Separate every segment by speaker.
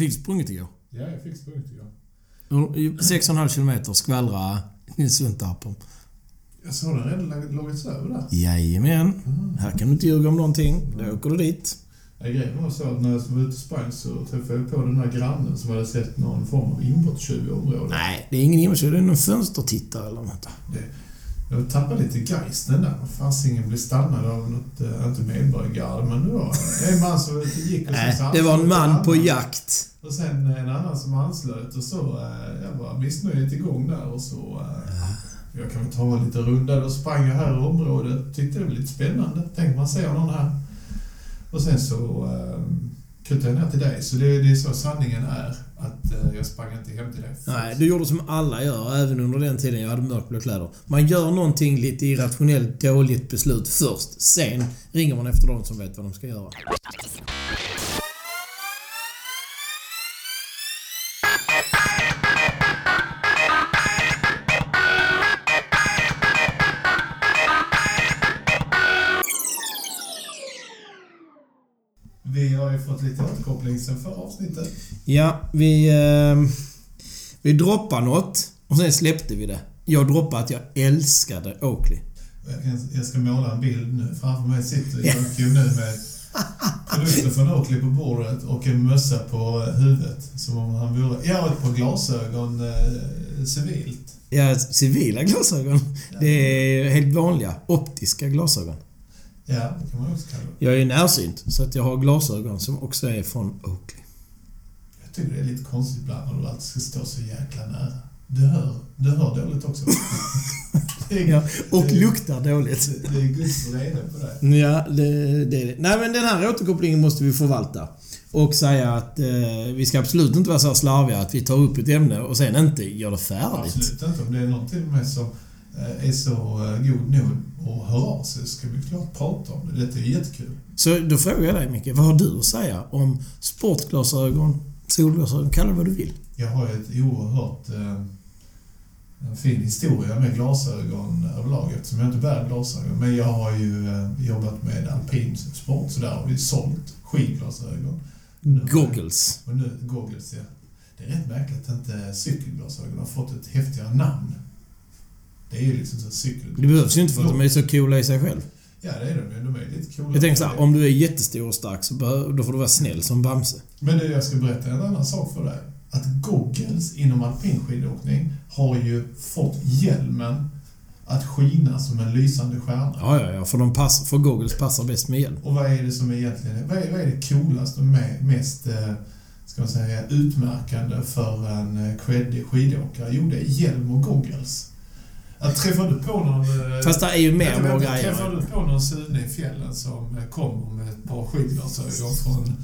Speaker 1: Fick sprungit igår?
Speaker 2: Ja, jag fick sprungit igår.
Speaker 1: 6,5 kilometer skvallra Suntarp om.
Speaker 2: Jag såg den redan lagits över där.
Speaker 1: Jajamän. Här kan du inte ljuga om någonting. Då åker du dit.
Speaker 2: Ja, grejen var så att när jag var ute och sprang så träffade jag på den där grannen som hade sett någon form av inbrottstjuv i området.
Speaker 1: Nej, det är ingen inbrottsstjuv. Det är någon fönstertittare eller något.
Speaker 2: Jag tappade lite geisten där. Fasingen blev stannad av något, äh, inte medborgargarde, men det var en man som gick och
Speaker 1: Nej, det var en man på jakt.
Speaker 2: Och sen en annan som anslöt och så. Äh, jag var missnöjet igång där och så... Äh, jag kan väl ta en liten runda. Då sprang jag här i området. Tyckte det var lite spännande. Tänkte man ser någon här. Och sen så äh, kuttade jag ner till dig. Så det, det är så sanningen är. Att äh, jag sprang inte hem till dig.
Speaker 1: Nej, du gjorde som alla gör, även under den tiden jag hade mörkblå kläder. Man gör någonting lite irrationellt dåligt beslut först. Sen ringer man efter de som vet vad de ska göra.
Speaker 2: Vi har ju fått lite återkoppling sen förra avsnittet.
Speaker 1: Ja, vi... Eh, vi droppade något och sen släppte vi det. Jag droppade att jag älskade Oakley.
Speaker 2: Jag, kan, jag ska måla en bild nu. Framför mig sitter Joakim nu med produkter från Oakley på bordet och en mössa på huvudet. Som om han vore... Ja, och ett par glasögon eh, civilt.
Speaker 1: Ja, civila glasögon. Det är helt vanliga optiska glasögon.
Speaker 2: Ja, det kan man också kalla det.
Speaker 1: Jag är närsynt, så att jag har glasögon som också är från Oakley.
Speaker 2: Jag tycker det är lite konstigt ibland när du alltid ska stå så jäkla nära. Du hör, du hör dåligt också. är,
Speaker 1: Ja, och
Speaker 2: det,
Speaker 1: luktar dåligt.
Speaker 2: det, det är Guds vrede på det.
Speaker 1: Ja, det, det. Nej, men den här återkopplingen måste vi förvalta. Och säga att eh, vi ska absolut inte vara så här slarviga att vi tar upp ett ämne och sen inte gör det färdigt.
Speaker 2: Absolut inte. Om det är någon till och med som är så eh, god nog och hör av sig ska vi klart prata om det. Detta är jättekul.
Speaker 1: Så då frågar jag dig Micke, vad har du att säga om sportglasögon, solglasögon, kalla det vad du vill.
Speaker 2: Jag har ju ett oerhört eh, en fin historia med glasögon överlag eftersom jag inte bär glasögon. Men jag har ju eh, jobbat med alpin sport så där har vi sålt skidglasögon.
Speaker 1: Goggles.
Speaker 2: Och nu, goggles, ja. Det är rätt märkligt att inte cykelglasögon har fått ett häftigare namn. Det är ju liksom så cykel...
Speaker 1: Det behövs ju inte för att de är så coola i sig själv.
Speaker 2: Ja, det är de ju. De är lite coola.
Speaker 1: Jag tänker så här, om du är jättestor och stark så bör, då får du vara snäll som Bamse.
Speaker 2: Men du, jag ska berätta en annan sak för dig. Att goggles inom alpinskidåkning har ju fått hjälmen att skina som en lysande stjärna.
Speaker 1: Ja, ja, ja. För, de pass, för goggles passar bäst med hjälm.
Speaker 2: Och vad är det som egentligen vad är, vad är det coolaste och me- mest eh, ska man säga, utmärkande för en eh, creddig skidåkare? Jo, det är hjälm och goggles. Att träffar du på någon... eh,
Speaker 1: Fast det är ju mer bra
Speaker 2: vänta, Träffar du på någon Sune i fjällen som eh, kommer med ett par skidglasögon från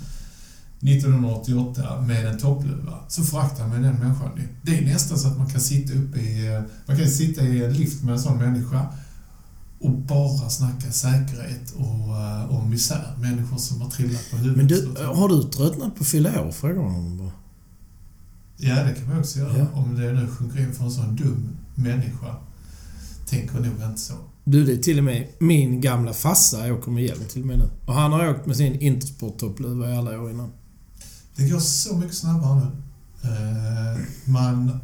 Speaker 2: 1988 med en toppluva, så föraktar man den människan. Det är nästan så att man kan sitta uppe i... eh, Man kan sitta i en lift med en sån människa och bara snacka säkerhet och, och misär. Människor som har trillat på huvudet.
Speaker 1: Men du, har du tröttnat på fylla år? Frågar honom bara.
Speaker 2: Ja, det kan man också göra.
Speaker 1: Ja.
Speaker 2: Om det nu sjunker in för en sån dum människa. Tänker nog inte så.
Speaker 1: Du, det är till och med min gamla farsa åker med hjälm till och med nu. Och han har åkt med sin Intersport-toppluva i alla år innan.
Speaker 2: Det går så mycket snabbare nu. Eh, man,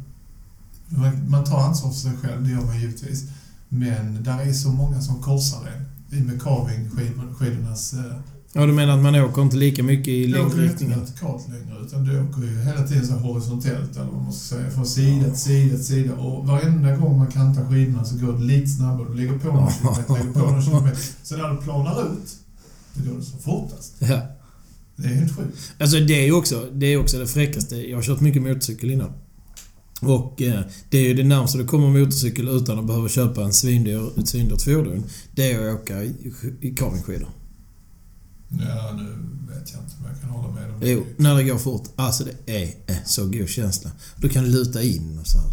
Speaker 2: man, man tar ansvar för sig själv, det gör man givetvis. Men där är så många som korsar en. I med carving-skidornas... Eh,
Speaker 1: Ja, du menar att man åker inte lika mycket i
Speaker 2: du åker inte
Speaker 1: längdriktningen?
Speaker 2: vertikalt längre, utan du åker ju hela tiden så horisontellt, eller vad man ska säga. Från sida till sida till sida. Och varenda gång man kantar skidorna så går det lite snabbare. Du lägger på några kilometer, lägger på några kilometer. Så när du planar ut, då går det så fortast.
Speaker 1: Ja.
Speaker 2: Det är helt sjukt.
Speaker 1: Alltså det är ju också det, är också det fräckaste. Jag har kört mycket motorcykel innan. Och eh, det är ju det närmaste du kommer motorcykel utan att behöva köpa en svindyr, ett svindyrt fordon. Det är att åka i, i carvingskidor.
Speaker 2: Ja, nu vet jag inte om jag kan hålla med om det.
Speaker 1: Jo, när det går fort. Alltså det är eh, så god känsla. Du kan luta in och så här.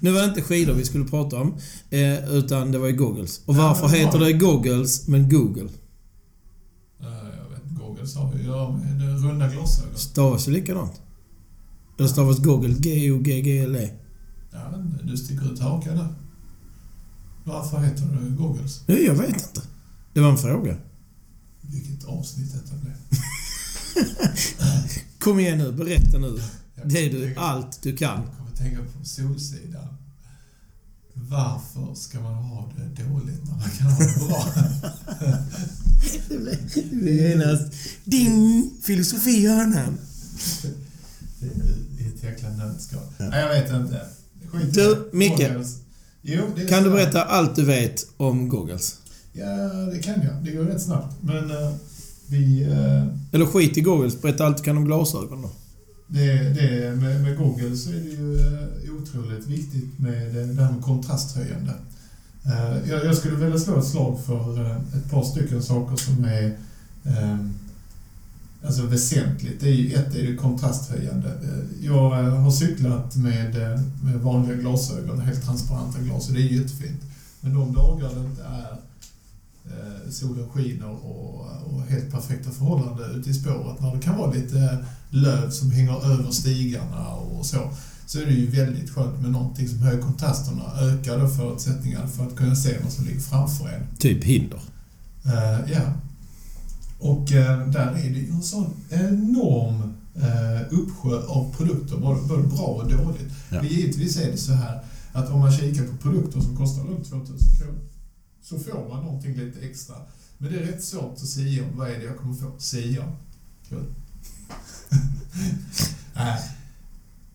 Speaker 1: Nu var det inte skidor vi skulle prata om, eh, utan det var ju goggles. Och
Speaker 2: Ja,
Speaker 1: varför
Speaker 2: men det
Speaker 1: heter det goggles, men Google?
Speaker 2: Eh, Jag vet inte, goggles har ju göra med runda glasögon.
Speaker 1: Stavas ju likadant. Det stavas Google, G-O-G-G-L-E.
Speaker 2: Ja, men du sticker ut hakan där. Varför heter det goggles?
Speaker 1: Nej, jag vet inte. Det var en fråga.
Speaker 2: Vilket avsnitt detta blev.
Speaker 1: Kom igen nu, berätta nu. Det du,
Speaker 2: tänka-
Speaker 1: allt du kan.
Speaker 2: Jag kommer tänka på Solsidan. Varför ska man ha det dåligt när man kan ha det bra?
Speaker 1: Det blir- genast ding! Filosofi i hörnan.
Speaker 2: Det är ett jäkla nötskal. Nej, jag vet inte. Skit
Speaker 1: Du. Micke.
Speaker 2: Jo,
Speaker 1: Kan du berätta allt du vet om goggles?
Speaker 2: Ja, det kan jag. Det går rätt snabbt. Men eh, vi... eh,
Speaker 1: Eller skit i goggles, berätta allt du kan om glasögon då.
Speaker 2: Det, det, med, med Google så är det ju eh, otroligt viktigt med det, det här med kontrasthöjande. Jag, jag skulle vilja slå ett slag för ett par stycken saker som är eh, alltså väsentligt. Det är ju, ett är det kontrasthöjande. Jag har cyklat med, med vanliga glasögon, helt transparenta glas, och det är jättefint. Men de dagar det inte är solen skiner och, och helt perfekta förhållanden ute i spåret, när det kan vara lite löv som hänger över stigarna och så, så är det ju väldigt skönt med någonting som höjer kontrasterna, ökar då förutsättningarna för att kunna se vad som ligger framför en.
Speaker 1: Typ hinder.
Speaker 2: Eh, ja. Och eh, där är det ju en sån enorm uh, uppsjö av produkter, både, både bra och dåligt.
Speaker 1: Ja.
Speaker 2: Men givetvis är det så här att om man kikar på produkter som kostar runt 2000 kronor så får man någonting lite extra. Men det är rätt svårt att säga om vad är det jag kommer få. Säga. Kul. Nej.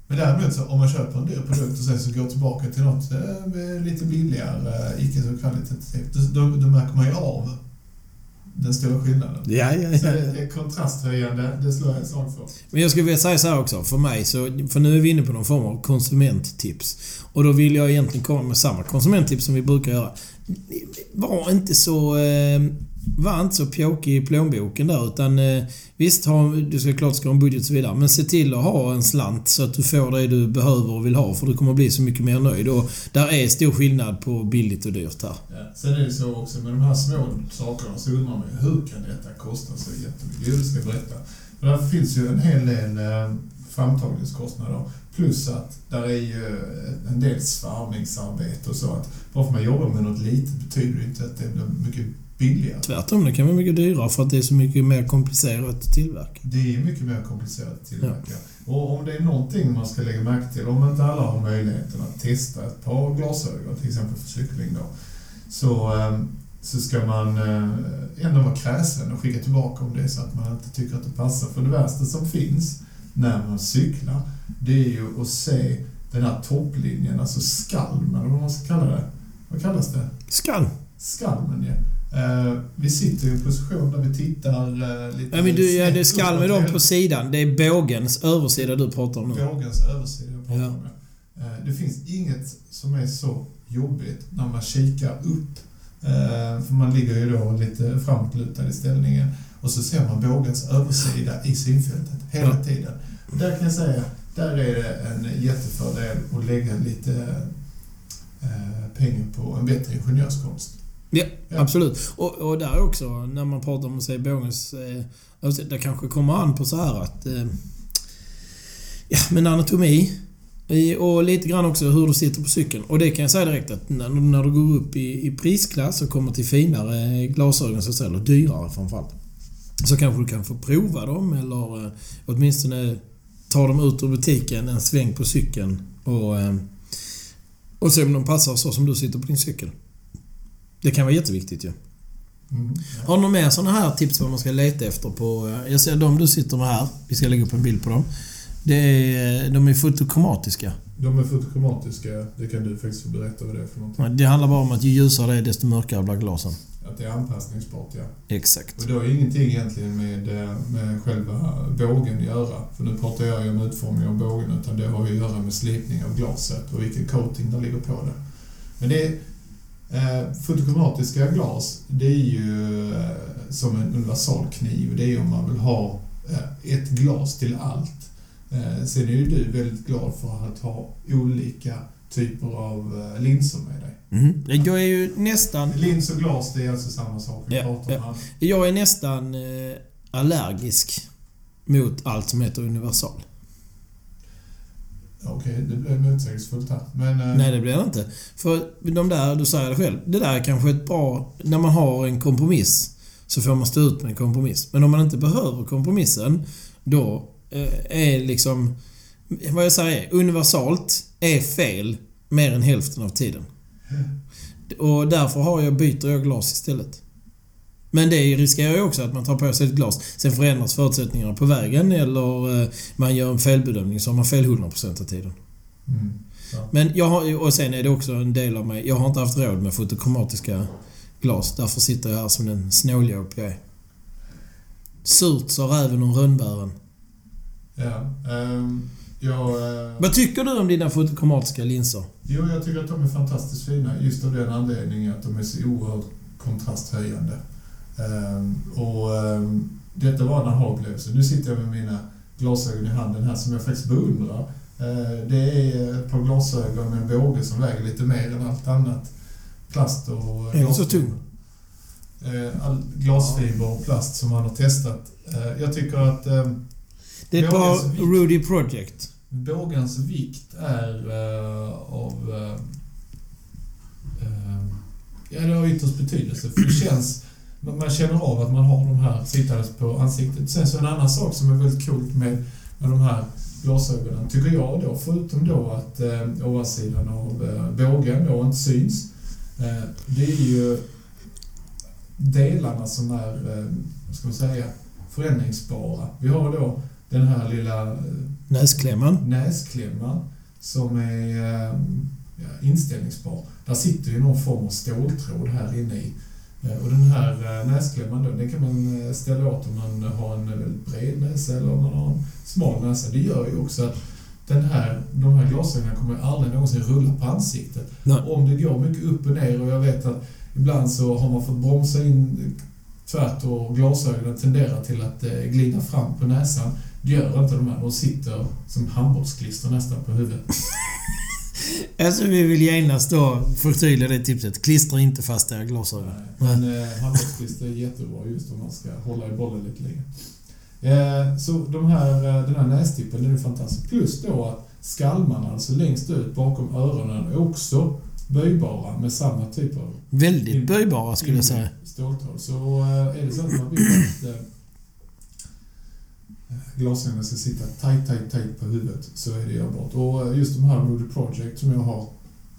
Speaker 2: Men däremot så om man köper en dyr produkt och sen så går tillbaka till något eh, lite billigare, eh, icke så kvalitativt, då, då, då märker man ju av den stora skillnaden.
Speaker 1: Ja, ja,
Speaker 2: Så
Speaker 1: ja.
Speaker 2: det är kontrasthöjande, det slår jag ett slag för.
Speaker 1: Men jag skulle vilja säga så här också, för mig så... För nu är vi inne på någon form av konsumenttips. Och då vill jag egentligen komma med samma konsumenttips som vi brukar göra. Var inte så... Eh, var inte så pjåkig i plånboken där utan... Eh, visst, ha, du ska klart ska ha en budget och så vidare. Men se till att ha en slant så att du får det du behöver och vill ha. För du kommer bli så mycket mer nöjd. Och där är stor skillnad på billigt och dyrt här.
Speaker 2: Ja. Sen är det så också med de här små sakerna så undrar man ju hur kan detta kosta så jättemycket? Jo, det ska jag berätta. För där finns ju en hel del eh, framtagningskostnader. Plus att där är ju eh, en del svarvningsarbete och så. Att bara för att man jobbar med något litet betyder det inte att det blir mycket billigare.
Speaker 1: Tvärtom, det kan vara mycket dyrare för att det är så mycket mer komplicerat att tillverka.
Speaker 2: Det är mycket mer komplicerat att tillverka. Och om det är någonting man ska lägga märke till, om inte alla har möjligheten att testa ett par glasögon, till exempel för cykling då, så, eh, så ska man eh, ändå vara kräsen och skicka tillbaka om det är så att man inte tycker att det passar. För det värsta som finns när man cyklar, det är ju att se den här topplinjen, alltså skalmen, eller vad man ska kalla det. Vad kallas det?
Speaker 1: Skall!
Speaker 2: Skalmen, ja. Eh, vi sitter i en position där vi tittar eh, lite...
Speaker 1: Ja, men du, ja, det skall med dem på sidan. Det är bågens översida du pratar om nu.
Speaker 2: Bågens översida jag pratar
Speaker 1: Ja.
Speaker 2: om. ja. Eh, Det finns inget som är så jobbigt när man kikar upp. För man ligger ju då lite framåtlutad i ställningen. Och så ser man bågens översida i synfältet hela
Speaker 1: Ja.
Speaker 2: tiden. Och där kan jag säga, där är det en jättefördel att lägga lite pengar på en bättre ingenjörskonst.
Speaker 1: Ja,
Speaker 2: Ja.
Speaker 1: absolut. Och, och där också, när man pratar om se bågens... Eh, översida, det kanske kommer an på så här att... Eh, ja, men anatomi. Och lite grann också hur du sitter på cykeln. Och det kan jag säga direkt att när, när du går upp i, i prisklass och kommer till finare glasögon så eller dyrare framförallt. Så kanske du kan få prova dem eller eh, åtminstone ta dem ut ur butiken en sväng på cykeln och, eh, och se om de passar så som du sitter på din cykel. Det kan vara jätteviktigt ju.
Speaker 2: Mm.
Speaker 1: Har du några mer sådana här tips vad man ska leta efter på... eh, Jag ser de du sitter med här. Vi ska lägga upp en bild på dem. Det är, de är fotokromatiska.
Speaker 2: De är fotokromatiska, det kan du faktiskt få berätta vad det är för något.
Speaker 1: Det handlar bara om att ju ljusare det är desto mörkare blir glasen.
Speaker 2: Att det är anpassningsbart, ja.
Speaker 1: Exakt.
Speaker 2: Och det har ingenting egentligen med, eh, med själva bågen att göra. För nu pratar jag ju om utformning av bågen, utan det har ju att göra med slipning av glaset och vilken coating det ligger på det. Men det är, eh, fotokromatiska glas, det är ju eh, som en universalkniv. Det är ju om man vill ha eh, ett glas till allt. Eh, sen är ju du väldigt glad för att ha olika typer av eh, linser med dig.
Speaker 1: Mhm. Jag är ju nästan...
Speaker 2: Lins och glas, det är alltså samma sak. Vi
Speaker 1: Ja, ja. Jag är nästan eh, allergisk mot allt som heter universal.
Speaker 2: Okej, det blev motsägelsefullt här. Men... eh,
Speaker 1: Nej, det blir det inte. För de där, du säger det själv, det där är kanske ett bra... När man har en kompromiss så får man stå ut med en kompromiss. Men om man inte behöver kompromissen, då eh, är liksom... Vad jag säger, universalt är fel mer än hälften av tiden. Och därför har jag, byter jag glas istället. Men det riskerar ju också att man tar på sig ett glas. Sen förändras förutsättningarna på vägen eller eh, man gör en felbedömning så har man fel 100% av tiden.
Speaker 2: Mm. Ja.
Speaker 1: Men jag har, och sen är det också en del av mig. Jag har inte haft råd med fotokromatiska glas. Därför sitter jag här som den snåljåp jag är. Surt sa räven om rönnbären.
Speaker 2: Ja. ehm, jag, eh,
Speaker 1: Vad tycker du om dina fotokromatiska linser?
Speaker 2: jo, jag tycker att de är fantastiskt fina just av den anledningen att de är så oerhört kontrasthöjande. Ehm, och ehm, detta var en aha-upplevelse. Nu sitter jag med mina glasögon i handen här som jag faktiskt beundrar. Eh, det är ett par glasögon med en båge som väger lite mer än allt annat. Plast och...
Speaker 1: Är den så tung?
Speaker 2: All glasfiber och plast som man har testat. Jag tycker att ehm,
Speaker 1: Det är ett par. Rudy Project.
Speaker 2: Bågens vikt är eh, av... ja, det har ytterst betydelse. För det känns... Man känner av att man har de här sittandes på ansiktet. Sen så en annan sak som är väldigt coolt med, med de här glasögonen, tycker jag då, förutom då att eh, ovansidan av eh, bågen då inte syns, eh, det är ju delarna som är, eh, vad ska man säga, förändringsbara. Vi har då den här lilla eh,
Speaker 1: Näsklämman.
Speaker 2: näsklämman som är eh, inställningsbar. Där sitter ju någon form av ståltråd här inne i. Eh, Och den här eh, näsklämman då, den kan man eh, ställa åt om man har en väldigt bred näsa eller om man har en smal näsa. Det gör ju också att den här, de här glasögonen kommer aldrig någonsin rulla på ansiktet.
Speaker 1: Nej.
Speaker 2: Om det går mycket upp och ner och jag vet att ibland så har man fått bromsa in tvärt och glasögonen tenderar till att glida fram på näsan. Det gör inte de här. De sitter som handbollsklister nästan på huvudet.
Speaker 1: Alltså vi vill genast då förtydliga det tipset. Klistra inte fast era glasögon.
Speaker 2: Men eh, handbollsklister är jättebra just om man ska hålla i bollen lite länge. Eh, så de här, eh, den här nästippen den är fantastisk. Plus då att skalmarna, alltså längst ut bakom öronen, är också böjbara med samma typ av
Speaker 1: Väldigt böjbara skulle jag säga.
Speaker 2: ståltråd. Så eh, är det så att man vill att glasögonen ska sitta tight, tight, tight på huvudet så är det görbart. Och eh, just de här Rudy Project som jag har,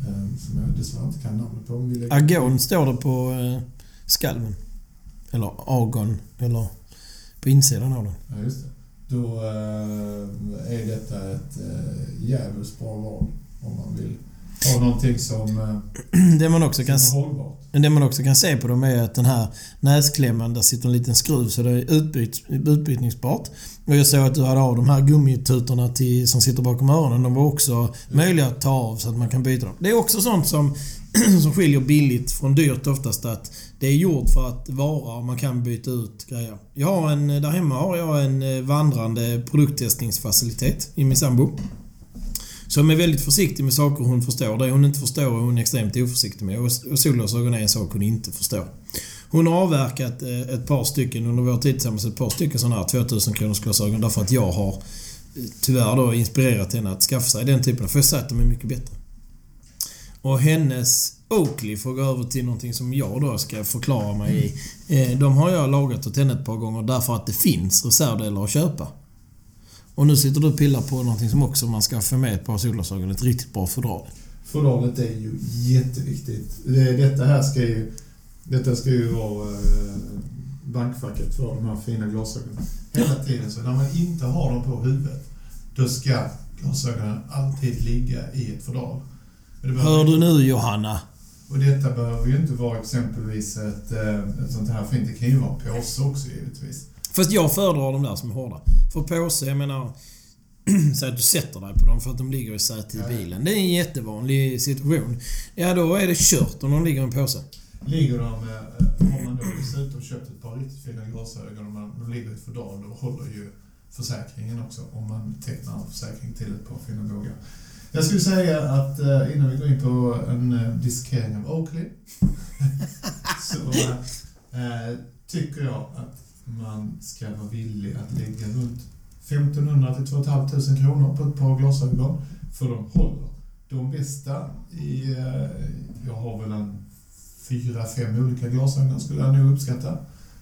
Speaker 2: eh, som jag dessvärre inte kan namnet på.
Speaker 1: Agon står det på eh, skalven. Eller agon. Eller på insidan av den.
Speaker 2: Ja, just det. Då är detta ett jävligt bra val om man vill ha någonting som, eh,
Speaker 1: Det man också kan
Speaker 2: är hållbart.
Speaker 1: Det man också kan se på dem är att den här näsklämman, där sitter en liten skruv så det är utbyt, utbytningsbart. Och jag såg att du hade av de här gummitutorna till, som sitter bakom öronen. De var också möjliga att ta av så att man kan byta dem. Det är också sånt som, som skiljer billigt från dyrt oftast. Att det är gjort för att vara och man kan byta ut grejer. Jag har en, där hemma har jag en eh, vandrande produkttestningsfacilitet i min sambo. Som är väldigt försiktig med saker hon förstår. Det hon inte förstår är hon extremt oförsiktig med. Och solglasögon är en sak hon inte förstår. Hon har avverkat eh, ett par stycken under vår tid tillsammans, ett par stycken sådana här 2000 kronors glasögon därför att jag har eh, tyvärr då inspirerat henne att skaffa sig den typen. För jag säger att de är mycket bättre. Och hennes Oakley, för att gå över till någonting som jag då ska förklara mig i. Eh, de har jag lagat åt henne ett par gånger därför att det finns reservdelar att köpa. Och nu sitter du och pillar på någonting som också man ska få med ett par solglasögon. Ett riktigt bra fodral.
Speaker 2: Fodralet är ju jätteviktigt. Det, detta här ska ju, detta ska ju vara eh, bankfacket för de här fina glasögonen. Hela tiden så när man inte har dem på huvudet, då ska glasögonen alltid ligga i ett fodral.
Speaker 1: Hör du nu Johanna?
Speaker 2: Och detta behöver ju inte vara exempelvis ett, eh, ett sånt här fint. Det kan ju vara påse också givetvis.
Speaker 1: Fast jag föredrar de där som är hårda. För påse, jag menar... Säg att du sätter dig på dem för att de ligger i sätet i bilen. Det är en jättevanlig situation. Ja, då är det kört om de ligger i en påse.
Speaker 2: Ligger de, eh, har man då dessutom köpt ett par riktigt fina glasögon och man, ligger ett fodral, då håller ju försäkringen också om man tecknar en försäkring till ett par fina bågar. Jag skulle säga att eh, innan vi går in på en eh, dissekering av Oakley så eh, tycker jag att man ska vara villig att lägga runt 1500 till 2 500 kronor på ett par glasögon för de håller. De bästa i, eh, jag har väl en fyra, fem olika glasögon skulle jag nog uppskatta.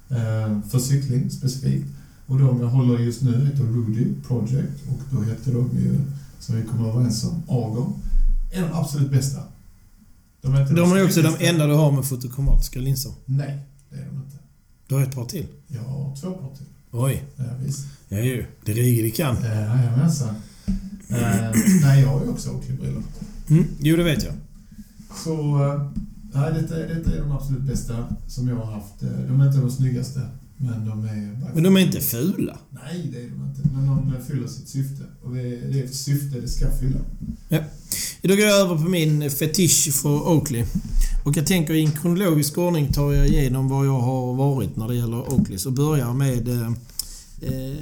Speaker 2: Eh, för cykling specifikt. Och de jag håller just nu heter Rudy Project och då hette de ju, som vi kom överens om, Argon. Av de absolut bästa.
Speaker 1: De är, de är också de enda du har med fotokromatiska linser.
Speaker 2: Nej, det är de inte.
Speaker 1: Du har ett par till?
Speaker 2: Jag har två par till.
Speaker 1: Oj.
Speaker 2: Ja, visst.
Speaker 1: Ja, ju. Det riger det kan.
Speaker 2: Jajamensan. Uh, nej, jag har ju också Oakley-brillor.
Speaker 1: Mm, jo, det vet jag.
Speaker 2: Så... Uh, nej, detta, detta är de absolut bästa som jag har haft. Eh, de är inte de snyggaste, men de är...
Speaker 1: Men de är inte fula?
Speaker 2: Nej, det är de inte. Men de fyller sitt syfte. Och det är, det är ett syfte det ska fylla.
Speaker 1: Ja. Då går jag över på min fetisch för Oakley. Och jag tänker i en kronologisk ordning tar jag igenom vad jag har varit när det gäller Oakley. Så börjar med eh, eh,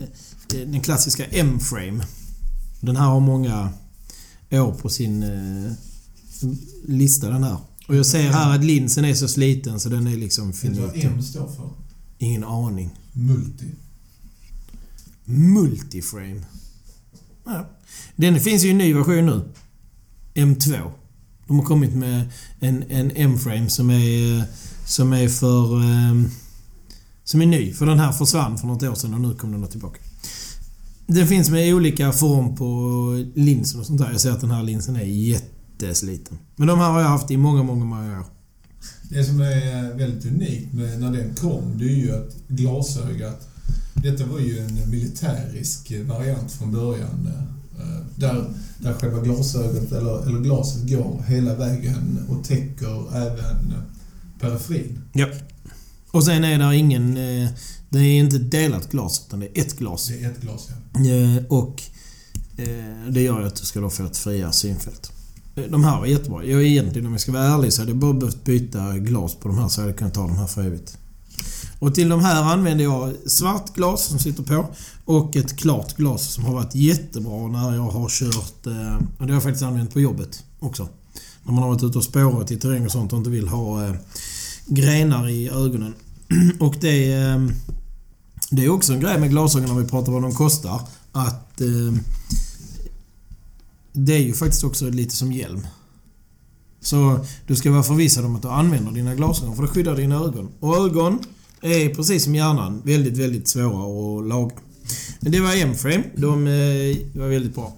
Speaker 1: den klassiska M-frame. Den här har många år på sin eh, lista den här. Och jag ser här att linsen är så sliten så den är liksom
Speaker 2: finito. Vet du vad M står för?
Speaker 1: Ingen aning.
Speaker 2: Multi.
Speaker 1: Multiframe. Ja. Den finns ju i en ny version nu. M2. De har kommit med en, en M-frame som är, som är för... Ehm, som är ny. För den här försvann för något år sedan och nu kommer den tillbaka. Den finns med olika form på linsen och sånt där. Jag ser att den här linsen är jättesliten. Men de här har jag haft i många, många, många år.
Speaker 2: Det som är eh, väldigt unikt med när den kom, det är ju att glasögat... Detta var ju en militärisk eh, variant från början. Eh. Eh, där, där själva glasögat, eller, eller glaset, går hela vägen och täcker även periferin.
Speaker 1: Ja. Och sen är det ingen... Eh, det är inte delat glas, utan det är ett glas.
Speaker 2: Det är ett glas,
Speaker 1: ja. Eh, och det gör att du ska få ett friare synfält. De här var jättebra. Jag egentligen, om jag ska vara ärlig, så hade jag bara behövt byta glas på de här så hade jag kunnat ta de här för evigt. Och till de här använder jag svart glas som sitter på och ett klart glas som har varit jättebra när jag har kört... Eh, och det har jag faktiskt använt på jobbet också. När man har varit ute och spårat i terräng och sånt och inte vill ha eh, grenar i ögonen. Och det... Eh, det är också en grej med glasögon när vi pratar vad de kostar. Att... Eh, det är ju faktiskt också lite som hjälm. Så du ska vara förvissad om att du använder dina glasögon för det skyddar dina ögon. Och ögon är precis som hjärnan väldigt, väldigt svåra att laga. Men det var M-frame. De eh, var väldigt bra.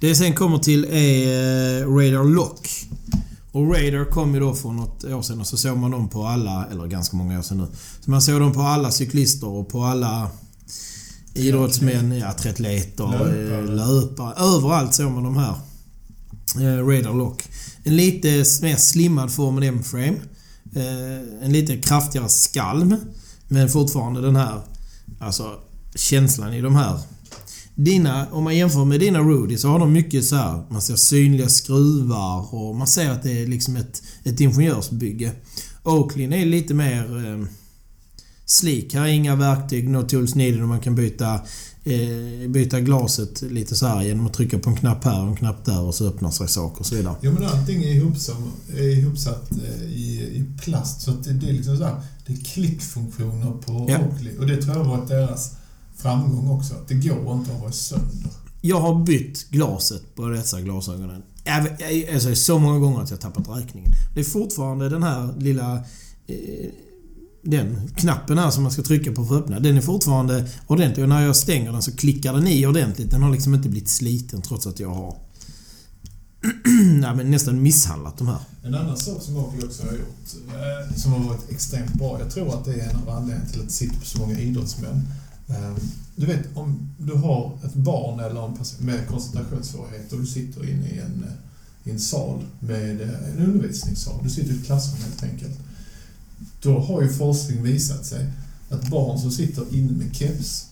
Speaker 1: Det jag sen kommer till är eh, Radar Lock. Och Radar kom ju då för något år sedan och så såg man dem på alla, eller ganska många år sedan nu. Så man såg dem på alla cyklister och på alla idrottsmän, ja, triatleter, löpare. löpare. Överallt såg man de här. Eh, Radar Lock. En lite mer slimmad form än M-frame. Eh, en lite kraftigare skalm. Men fortfarande den här alltså, känslan i de här. Dina, om man jämför med dina Rudy så har de mycket så här, man ser synliga skruvar och man ser att det är liksom ett, ett ingenjörsbygge. Oakley är lite mer eh, slik. Här är inga verktyg, no tools needed och man kan byta, eh, byta glaset lite så här genom att trycka på en knapp här och en knapp där och så öppnar sig saker och så vidare.
Speaker 2: Ja men allting är ihopsatt, är ihopsatt eh, i, i plast så att det, det är liksom så här, det är klickfunktioner på ja. Oakley och det tror jag varit deras framgång också. Att det går inte att vara sönder.
Speaker 1: Jag har bytt glaset på dessa glasögonen. Alltså så många gånger att jag tappat räkningen. Det är fortfarande den här lilla eh, den knappen här som man ska trycka på för att öppna, den är fortfarande ordentlig. Och när jag stänger den så klickar den i ordentligt. Den har liksom inte blivit sliten trots att jag har nej, men nästan misshandlat de här.
Speaker 2: En annan sak som Oakley också har gjort, eh, som har varit extremt bra. Jag tror att det är en av anledningarna till att det sitter på så många idrottsmän. Ehm, du vet, om du har ett barn eller en person med koncentrationssvårigheter och du sitter inne i en, eh, i en sal med eh, en undervisningssal. Du sitter i ett klassrum helt enkelt då har ju forskning visat sig att barn som sitter inne med keps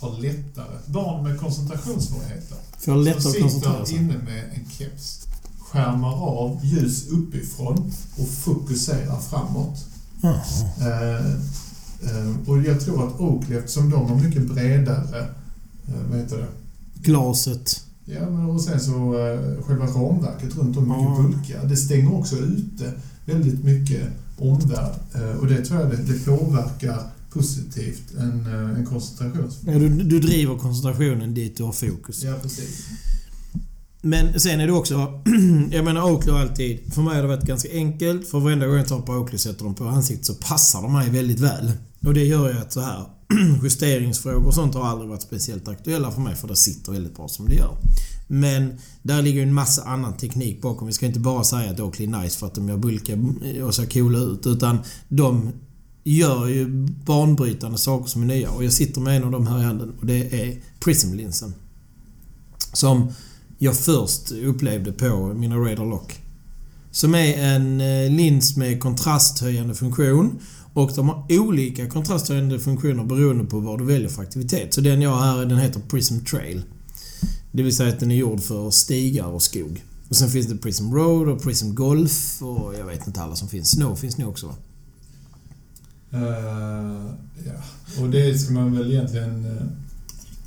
Speaker 2: har lättare... Barn med koncentrationssvårigheter
Speaker 1: Får lättare
Speaker 2: som sitter inne med en keps skärmar av ljus uppifrån och fokuserar framåt. Mm. Eh, eh, och jag tror att Oakley, eftersom de har mycket bredare... Eh, vad heter det?
Speaker 1: Glaset.
Speaker 2: Ja, men och sen så eh, själva ramverket runt om mycket mm. bulkiga. Det stänger också ute väldigt mycket omvärld. Eh, och det tror jag det, det påverkar positivt en, eh, en koncentration.
Speaker 1: Ja, du, du driver koncentrationen dit du har fokus.
Speaker 2: Ja, precis.
Speaker 1: Men sen är det också... Jag menar Oakley har alltid... För mig har det varit ganska enkelt. För varenda gång jag tar på Oakley sätter dem på ansiktet så passar de mig väldigt väl. Och det gör ju att så här... justeringsfrågor och sånt har aldrig varit speciellt aktuella för mig för det sitter väldigt bra som det gör. Men där ligger en massa annan teknik bakom. Vi ska inte bara säga att Oakley är nice för att de gör bulka och ser coola ut. Utan de gör ju banbrytande saker som är nya. Och jag sitter med en av dem här i handen och det är Prism-linsen. Som jag först upplevde på mina Radar Lock. Som är en eh, lins med kontrasthöjande funktion. Och de har olika kontrasthöjande funktioner beroende på vad du väljer för aktivitet. Så den jag har här den heter Prism Trail. Det vill säga att den är gjord för stigar och skog. Och sen finns det Prism Road och Prism Golf och jag vet inte alla som finns. Snow finns nog också va?
Speaker 2: Uh, ja, och det ska man väl egentligen eh,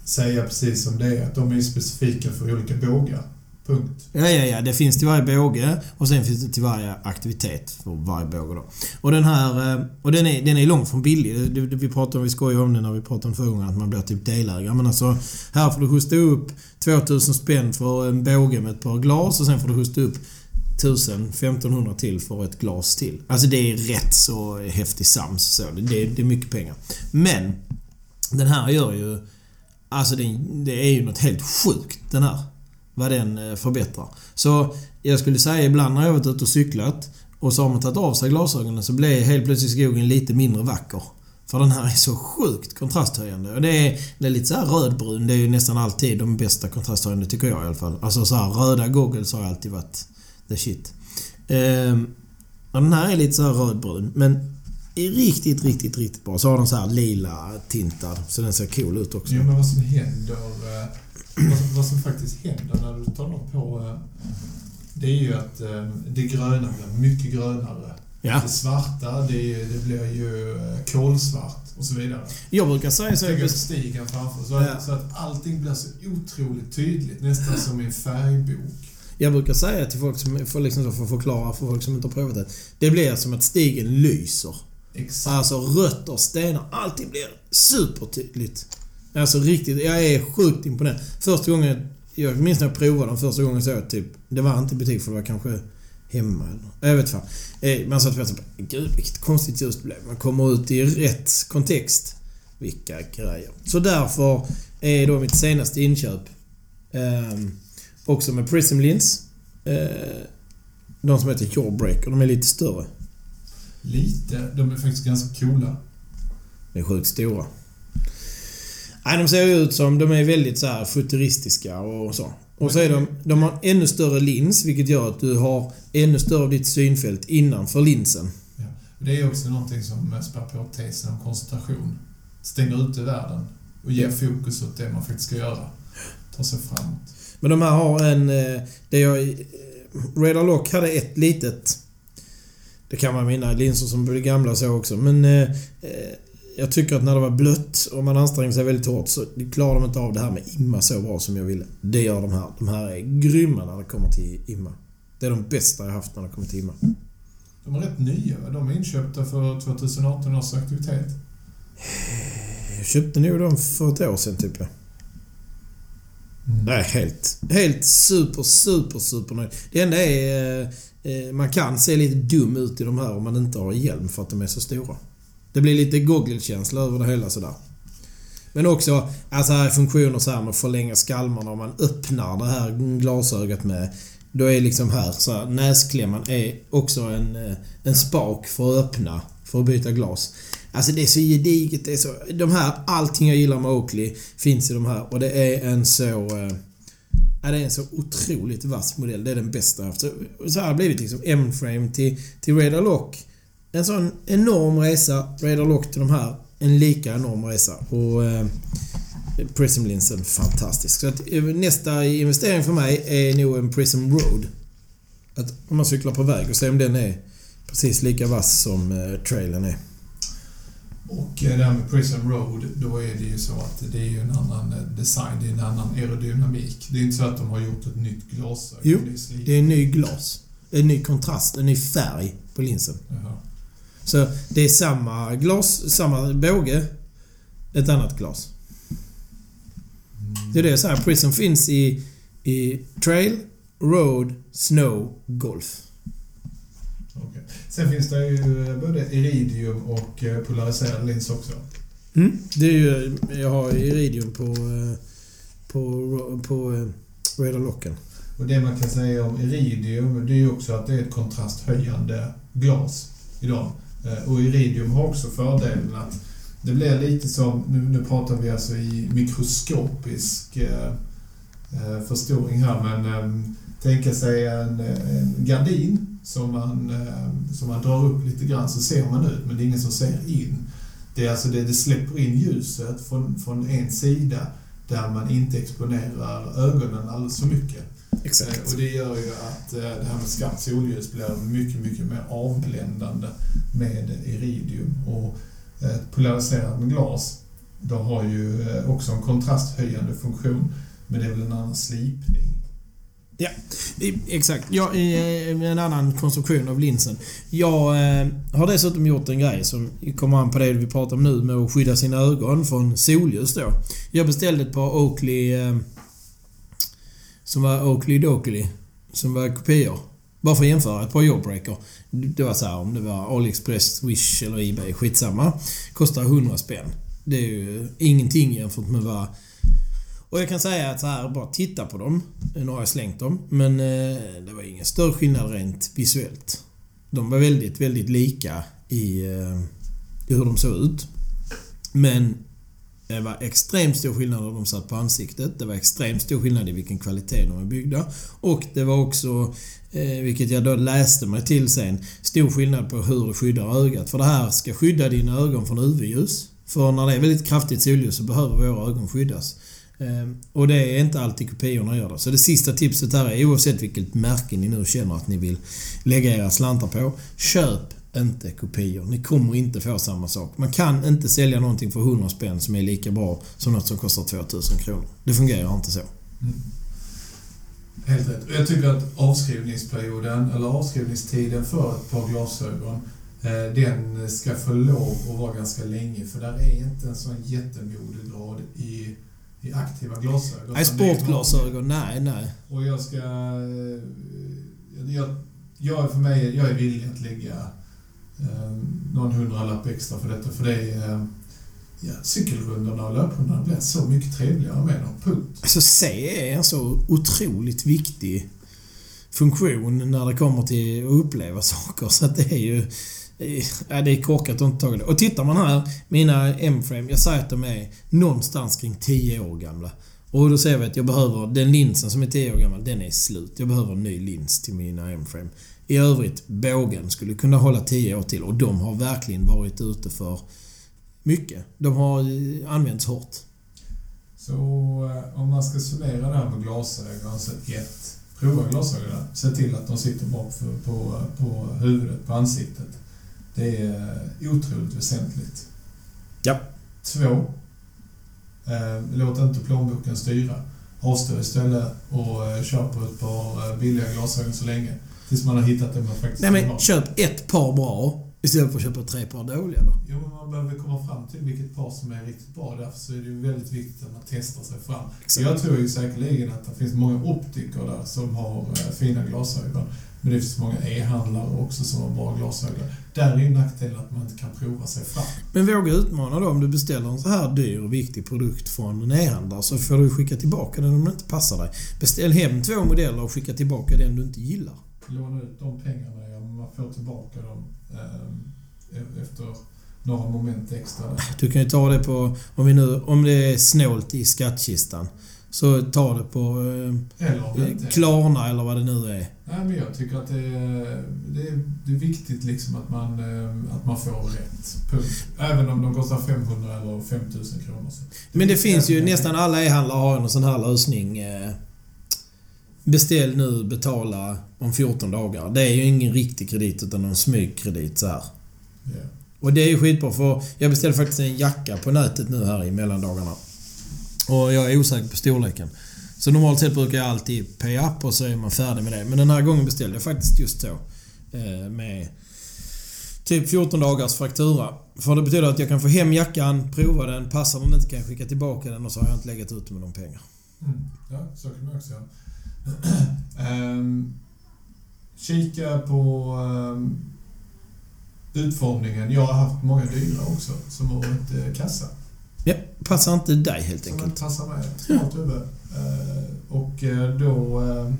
Speaker 2: säga precis som det är, att de är specifika för olika bågar. Punkt.
Speaker 1: Ja, ja, ja. Det finns till varje båge och sen finns det till varje aktivitet för varje båge då. Och den här... Eh, och den är, den är långt från billig. Vi pratade om, vi skojade om det när vi pratade om förra gången, att man blir typ delägare. Men alltså, här får du hosta upp 2000 spänn för en båge med ett par glas och sen får du hosta upp 1000-1500 till för ett glas till. Alltså det är rätt så häftig sams. Så det, det är mycket pengar. Men den här gör ju... Alltså det, det är ju något helt sjukt den här vad den eh, förbättrar. Så jag skulle säga ibland när jag varit ute och cyklat och så har man tagit av sig glasögonen så blir helt plötsligt skogen lite mindre vacker. För den här är så sjukt kontrasthöjande. Och det är, det är lite så rödbrun. Det är ju nästan alltid de bästa kontrasthöjande tycker jag i alla fall. Alltså så här, röda goggles har alltid varit the shit. Ehm, och den här är lite så här rödbrun. Men är riktigt, riktigt, riktigt bra. Så har den så här lila tintad. Så den ser cool ut också.
Speaker 2: Jo, men vad som händer eh, vad, som, vad som faktiskt händer när du tar dem på... Eh, det är ju att eh, det gröna blir mycket grönare. Ja. Det svarta, det, det blir ju eh, kolsvart och så vidare.
Speaker 1: Jag brukar säga så...
Speaker 2: Tänk stigen framför. Så, ja. så att allting blir så otroligt tydligt. Nästan som i en färgbok.
Speaker 1: Jag brukar säga till folk som, för, liksom, för att förklara för folk som inte har provat det. Det blir som att stigen lyser. Exakt. Alltså rötter, stenar, allting blir supertydligt. Alltså riktigt, jag är sjukt imponerad. Första gången, jag minns när jag provade den första gången så jag typ, det var inte i butik för det var kanske hemma eller Jag vet fan. Eh, man satt och tänkte gud vilket konstigt ljus det blev. Man kommer ut i rätt kontext. Vilka grejer. Så därför är då mitt senaste inköp eh, också med Prism Lins. Eh, de som heter Jawbreaker. De är lite större.
Speaker 2: Lite? De är faktiskt ganska coola.
Speaker 1: De är sjukt stora. Nej, de ser ut som... De är väldigt så här futuristiska och så. Och så är de... De har ännu större lins, vilket gör att du har ännu större av ditt synfält innanför linsen.
Speaker 2: Ja. Det är också någonting som spär på tesen om koncentration. Stänger ute världen och ger fokus åt det man faktiskt ska göra. Ta sig framåt.
Speaker 1: Men de här har en... Eh, det jag... Eh, Radar Lock hade ett litet... Det kan vara mina linser som blir gamla så också, men... Eh, jag tycker att när det var blött och man ansträngde sig väldigt hårt så klarar de inte av det här med imma så bra som jag ville. Det gör de här. De här är grymma när det kommer till imma. Det är de bästa jag haft när det kommer till imma.
Speaker 2: De är rätt nya? De är inköpta för 2018 års aktivitet.
Speaker 1: Jag köpte nog dem för ett år sedan typ. Mm. Nej, helt, helt super, super, super nöjd. Det enda är... Eh, man kan se lite dum ut i de här om man inte har hjälm för att de är så stora. Det blir lite Google-känsla över det hela sådär. Men också alltså här funktioner så här med att förlänga skalmarna om man öppnar det här glasögat med. Då är liksom här så här, näsklämman är också en, eh, en spak för att öppna, för att byta glas. Alltså det är så gediget. Det är så, de här, allting jag gillar med Oakley finns i de här och det är en så... Eh, ja, det är en så otroligt vass modell. Det är den bästa jag haft. Så, så här har det blivit liksom M-frame till, till Radar Lock en sån enorm resa. Radar Lock till de här. En lika enorm resa. Och eh, Prism-linsen, fantastisk. Så att, eh, nästa investering för mig är nog en Prism Road. Att om man cyklar på väg och se om den är precis lika vass som eh, trailen är.
Speaker 2: Och eh, det här med Prism Road, då är det ju så att det är ju en annan eh, design, det är en annan aerodynamik. Det är inte så att de har gjort ett nytt glasögon.
Speaker 1: Jo, det är, det är en ny glas. En ny kontrast, en ny färg på linsen. Jaha. Så det är samma glas, samma båge. Ett annat glas. Det är det så här. Prism finns i, i Trail, Road, Snow, Golf.
Speaker 2: Okay. Sen finns det ju både iridium och eh, polariserad lins också.
Speaker 1: Mm. Det är ju, jag har Iridium på, eh, på, på eh, Radar Locken.
Speaker 2: Och det man kan säga om Iridium, det är ju också att det är ett kontrasthöjande glas idag. Eh, och Iridium har också fördelen att det blir lite som, nu, nu pratar vi alltså i mikroskopisk eh, eh förstoring här, men eh, tänka sig en, en gardin som man, eh, som man drar upp lite grann så ser man ut, men det är ingen som ser in. Det är alltså det, det släpper in ljuset från, från en sida där man inte exponerar ögonen alldeles för mycket. Eh, Och det gör ju att eh, det här med skarpt solljus blir mycket, mycket mer avbländande med iridium. Och eh, polariserat med glas, då har ju också en kontrasthöjande funktion, men det är väl en annan slipning.
Speaker 1: I- Exakt. Ja, en annan konstruktion av linsen. Jag har dessutom gjort en grej som kommer an på det vi pratar om nu med att skydda sina ögon från solljus då. Jag beställde ett par Oakley... Som var Oakley Dokley. Som var kopior. Bara för att jämföra. Ett par Jawbreaker. Det var så här om det var AliExpress, Wish eller Ebay. Skitsamma. Kostar 100 spänn. Det är ju ingenting jämfört med vad och jag kan säga att så här, bara titta på dem. Nu har jag slängt dem. Men eh, det var ingen större skillnad rent visuellt. De var väldigt, väldigt lika i, eh, i hur de såg ut. Men det var extremt stor skillnad när de satt på ansiktet. Det var extremt stor skillnad i vilken kvalitet de var byggda. Och det var också, eh, vilket jag då läste mig till sen, stor skillnad på hur det skyddar ögat. För det här ska skydda dina ögon från UV-ljus. För när det är väldigt kraftigt solljus så behöver våra ögon skyddas. Ehm, och det är inte alltid kopiorna gör det. Så det sista tipset här är oavsett vilket märke ni nu känner att ni vill lägga era slantar på. Köp inte kopior. Ni kommer inte få samma sak. Man kan inte sälja någonting för 100 spänn som är lika bra som något som kostar 2000 kronor. Det fungerar inte så.
Speaker 2: Mm. Helt rätt. Och jag tycker att avskrivningsperioden, eller avskrivningstiden för ett par glasögon, eh, den ska få lov att vara ganska länge, för där är inte en sån jättemodegrad i, i aktiva glasögon.
Speaker 1: Nej, sportglasögon, nej, nej.
Speaker 2: Och jag ska... eh, Jag, jag är för mig, jag är villig att lägga eh, någon hundralapp extra för detta, för det är... Eh, ja, cykelrundorna och löprundorna blir så mycket trevligare med dem. Punkt.
Speaker 1: Alltså C är en så otroligt viktig funktion när det kommer till att uppleva saker. Så att det är ju... Ja, det är korkat att inte ta det. Och tittar man här, mina M-frame, jag säger att de är någonstans kring 10 år gamla. Och då ser vi att jag behöver, den linsen som är 10 år gammal, den är slut. Jag behöver en ny lins till mina M-frame. I övrigt, bågen skulle kunna hålla 10 år till och de har verkligen varit ute för mycket. De har använts hårt.
Speaker 2: Så eh, om man ska summera det här med glasögon, så ett, prova glasögonen. Se till att de sitter bra på, på, på huvudet, på ansiktet. Det är otroligt väsentligt.
Speaker 1: Ja.
Speaker 2: Två, eh, låt inte plånboken styra. Avstå istället och eh, kör på ett par billiga glasögon så länge. Tills man har hittat det man faktiskt
Speaker 1: Nej
Speaker 2: vill
Speaker 1: men
Speaker 2: ha.
Speaker 1: köp ett par bra istället för att köpa tre par dåliga då.
Speaker 2: Jo, men man behöver komma fram till vilket par som är riktigt bra. Därför så är det ju väldigt viktigt att man testar sig fram. Jag tror ju säkerligen att det finns många optiker där som har eh, fina glasögon. Men det finns många e-handlare också som har bra glasögon. Där är ju nackdelen att man inte kan prova sig fram.
Speaker 1: Men våga utmana då om du beställer en så här dyr och viktig produkt från en e-handlare så får du skicka tillbaka den om den inte passar dig. Beställ hem två modeller och skicka tillbaka den du inte gillar.
Speaker 2: Låna ut de pengarna, ja, man får tillbaka dem eh, efter några moment extra.
Speaker 1: Du kan ju ta det på... Om, vi nu, om det är snålt i skattkistan så ta det på
Speaker 2: Eller det
Speaker 1: eh,
Speaker 2: är-
Speaker 1: Klarna eller vad det nu är.
Speaker 2: Nej, men jag tycker att det är, det är, det är viktigt liksom att man, eh, att man får rätt. Punkt. Även om de kostar 500 eller 5000 kronor. Så.
Speaker 1: Men det finns ju nästan alla e-handlare har en sån här lösning. eh, Beställ nu, betala om 14 dagar. Det är ju ingen riktig kredit utan en smygkredit så här.
Speaker 2: Ja.
Speaker 1: Och det är ju skitbra för jag beställde faktiskt en jacka på nätet nu här i mellandagarna. Och jag är osäker på storleken. Så normalt sett brukar jag alltid pay up och så är man färdig med det. Men den här gången beställde jag faktiskt just så. eh, Med typ 14 dagars faktura. För det betyder att jag kan få hem jackan, prova den, passar den inte kan jag skicka tillbaka den och så har jag inte legat ute med de pengar.
Speaker 2: Mm. Ja, så kan man också göra. Ehm, kika på ehm, utformningen. Jag har haft många dyra också som har varit eh, kassa.
Speaker 1: Ja, passar inte dig helt
Speaker 2: Som
Speaker 1: enkelt.
Speaker 2: inte passar mig. Smart huvud. Eh, och eh, då... eh,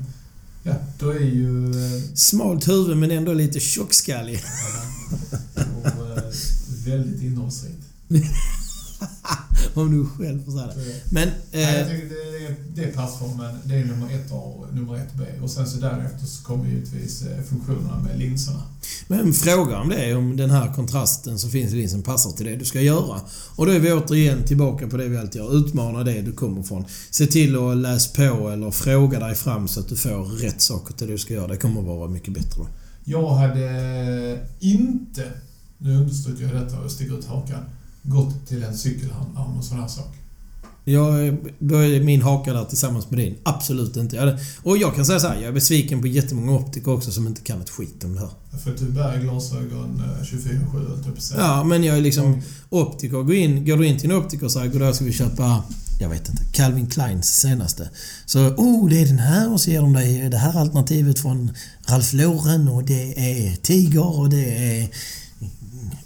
Speaker 2: Ja, då är ju... eh,
Speaker 1: Smalt huvud men ändå lite tjockskallig.
Speaker 2: och, väldigt innehållsrikt.
Speaker 1: Om du själv får säga det. Men...
Speaker 2: Nej, jag
Speaker 1: Eh,
Speaker 2: tycker det, är, det är passformen. Det är nummer ett A och nummer ett B. Och sen så därefter så kommer givetvis eh, funktionerna med linserna.
Speaker 1: men fråga om det, om den här kontrasten som finns i linsen passar till det du ska göra. Och då är vi återigen tillbaka på det vi alltid gör. Utmana det du kommer från. Se till att läsa på eller fråga dig fram så att du får rätt saker till det du ska göra. Det kommer att vara mycket bättre då.
Speaker 2: Jag hade inte, nu understryker jag detta och sticker ut hakan, gått till en cykelhandlare om en sån här sak.
Speaker 1: Jag, då är min haka där tillsammans med din. Absolut inte. Jag, och jag kan säga så här, jag är besviken på jättemånga optiker också som inte kan ett skit om det här.
Speaker 2: För att du bär glasögon eh, 24-7, höll jag på att säga.
Speaker 1: Ja, men jag är liksom optiker. Går, in, går du in till en optiker och säger goddag ska vi köpa, jag vet inte, Calvin Kleins senaste. Så, oh det är den här och så ger de dig det här alternativet från Ralph Lauren och det är Tiger och det är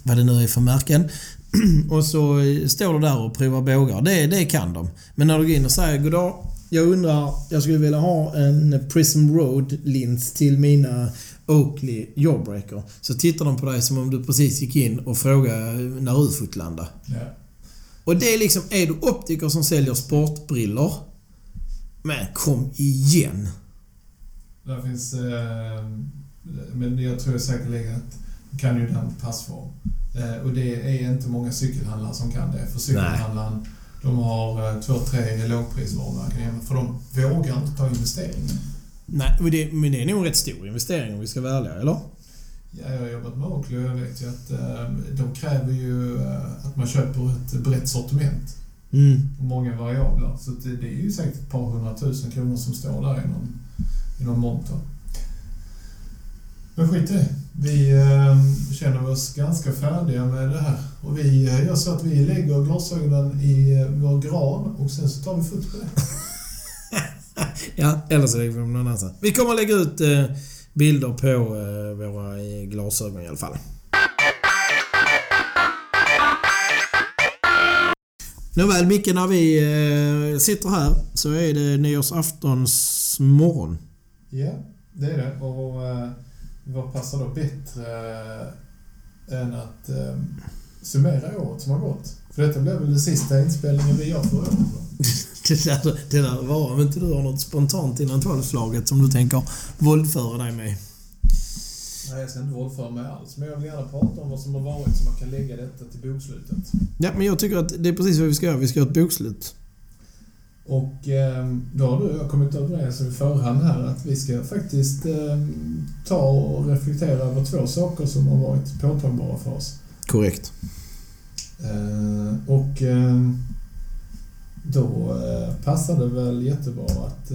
Speaker 1: vad det nu är för märken. och så står du där och provar bågar. Det, det kan de. Men när du går in och säger goddag, jag undrar, jag skulle vilja ha en Prism Road-lins till mina Oakley Jawbreaker. Så tittar de på dig som om du precis gick in och frågade när ufot landade.
Speaker 2: Ja.
Speaker 1: Och det är liksom, är du optiker som säljer sportbrillor? Men kom igen!
Speaker 2: Där finns... Eh, men jag tror säkerligen att kan ju den passform. Eh, och det är inte många cykelhandlare som kan det. För cykelhandlaren, de har eh, två, tre lågprisvarumärken hemma. För de vågar inte ta investeringen.
Speaker 1: Nej, men det, men det är nog en rätt stor investering om vi ska vara ärliga, eller?
Speaker 2: Ja, jag har jobbat med Oakley och jag vet ju att eh, de kräver ju eh, att man köper ett brett sortiment.
Speaker 1: Mm.
Speaker 2: och många variabler. Så det, det är ju säkert ett par hundratusen kronor som står där i någon, i någon monter. Men skit i det. Vi eh, känner oss ganska färdiga med det här. Och vi eh, gör så att vi lägger glasögonen i eh, vår gran och sen så tar vi foto på det.
Speaker 1: Ja, eller så lägger vi dem någon annanstans. Vi kommer att lägga ut eh, bilder på eh, våra glasögon i alla fall. Nåväl Micke, när vi eh, sitter här så är det nyårsaftons morgon.
Speaker 2: Ja, det är det. Och vad passar då bättre eh, än att eh, summera året som har gått? För detta blev väl den sista inspelningen vi gör för året?
Speaker 1: Det där, det där var om inte du har något spontant innan tolvslaget som du tänker våldföra dig med.
Speaker 2: Nej, jag ska inte våldföra mig alls. Men jag vill gärna prata om vad som har varit så man kan lägga detta till bokslutet.
Speaker 1: Ja, men jag tycker att det är precis vad vi ska göra. Vi ska göra ett bokslut.
Speaker 2: Och eh, då har du och jag kommit överens i förhand här att vi ska faktiskt eh, ta och reflektera över två saker som har varit påtagbara för oss.
Speaker 1: Korrekt.
Speaker 2: Eh, och då passar det väl jättebra att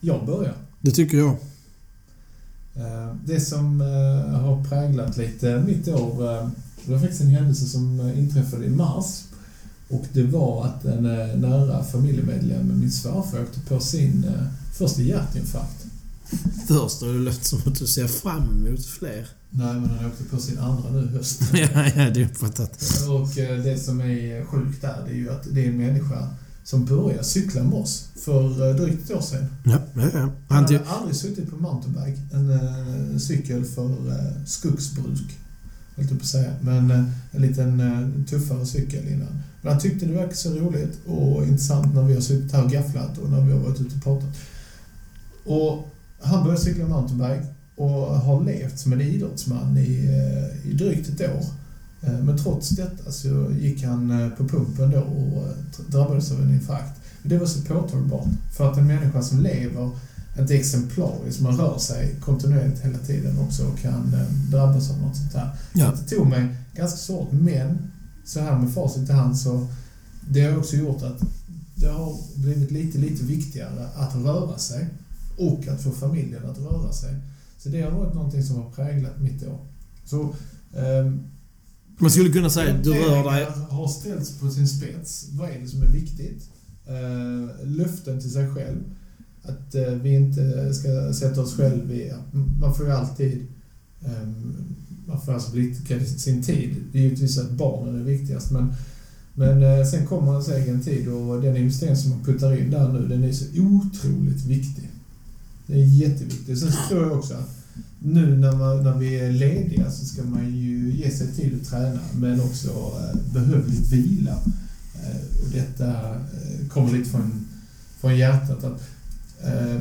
Speaker 2: jag börjar.
Speaker 1: Det tycker jag.
Speaker 2: Det som har präglat lite mitt år, det var faktiskt en händelse som inträffade i mars. Och det var att en eh, nära familjemedlem, min svärfar, åkte på sin eh, första hjärtinfarkt.
Speaker 1: Först har det låtit som att du ser fram emot fler.
Speaker 2: Nej, men han åkte på sin andra nu höst.
Speaker 1: ja, ja, det är uppfattat.
Speaker 2: Och eh, det som är sjukt där, det är ju att det är en människa som började cykla med oss för drygt ett år sedan.
Speaker 1: Ja, ja, ja.
Speaker 2: Han hade aldrig suttit på mountainbike, en cykel för skogsbruk, höll jag på att säga. Men en liten tuffare cykel innan. Men han tyckte det verkade så roligt och intressant när vi har suttit här och gafflat och när vi har varit ute och pratat. Och han började cykla mountainbike och har levt som en idrottsman i, eh, i drygt ett år. Eh, Men trots detta så gick han eh, på pumpen då och drabbades av en infarkt. Det var så påtagbart. För att en människa som lever ett exemplariskt, man rör sig kontinuerligt hela tiden också och kan drabbas av något sånt där.
Speaker 1: Ja.
Speaker 2: Så det tog mig ganska svårt, men så här med facit i hand så det har också gjort att det har blivit lite, lite viktigare att röra sig och att få familjen att röra sig. Så det har varit någonting som har präglat mitt år. Så ehm,
Speaker 1: Man skulle kunna säga att du rör dig...
Speaker 2: har ställts på sin spets. Vad är det som är viktigt? Eh, löften till sig själv. Att eh, vi inte ska sätta oss själv i... Man får ju alltid... ehm, man får alltså sin tid. Det är givetvis att barnen är viktigast, men Men eh, sen kommer hans egen tid och den investering som man puttar in där nu, den är så otroligt viktig. Den är jätteviktig. Sen så tror jag också att nu när, man, när vi är lediga så ska man ju ge sig tid att träna, men också eh, vila. Eh, och detta eh, kommer lite från, från hjärtat. Att, eh,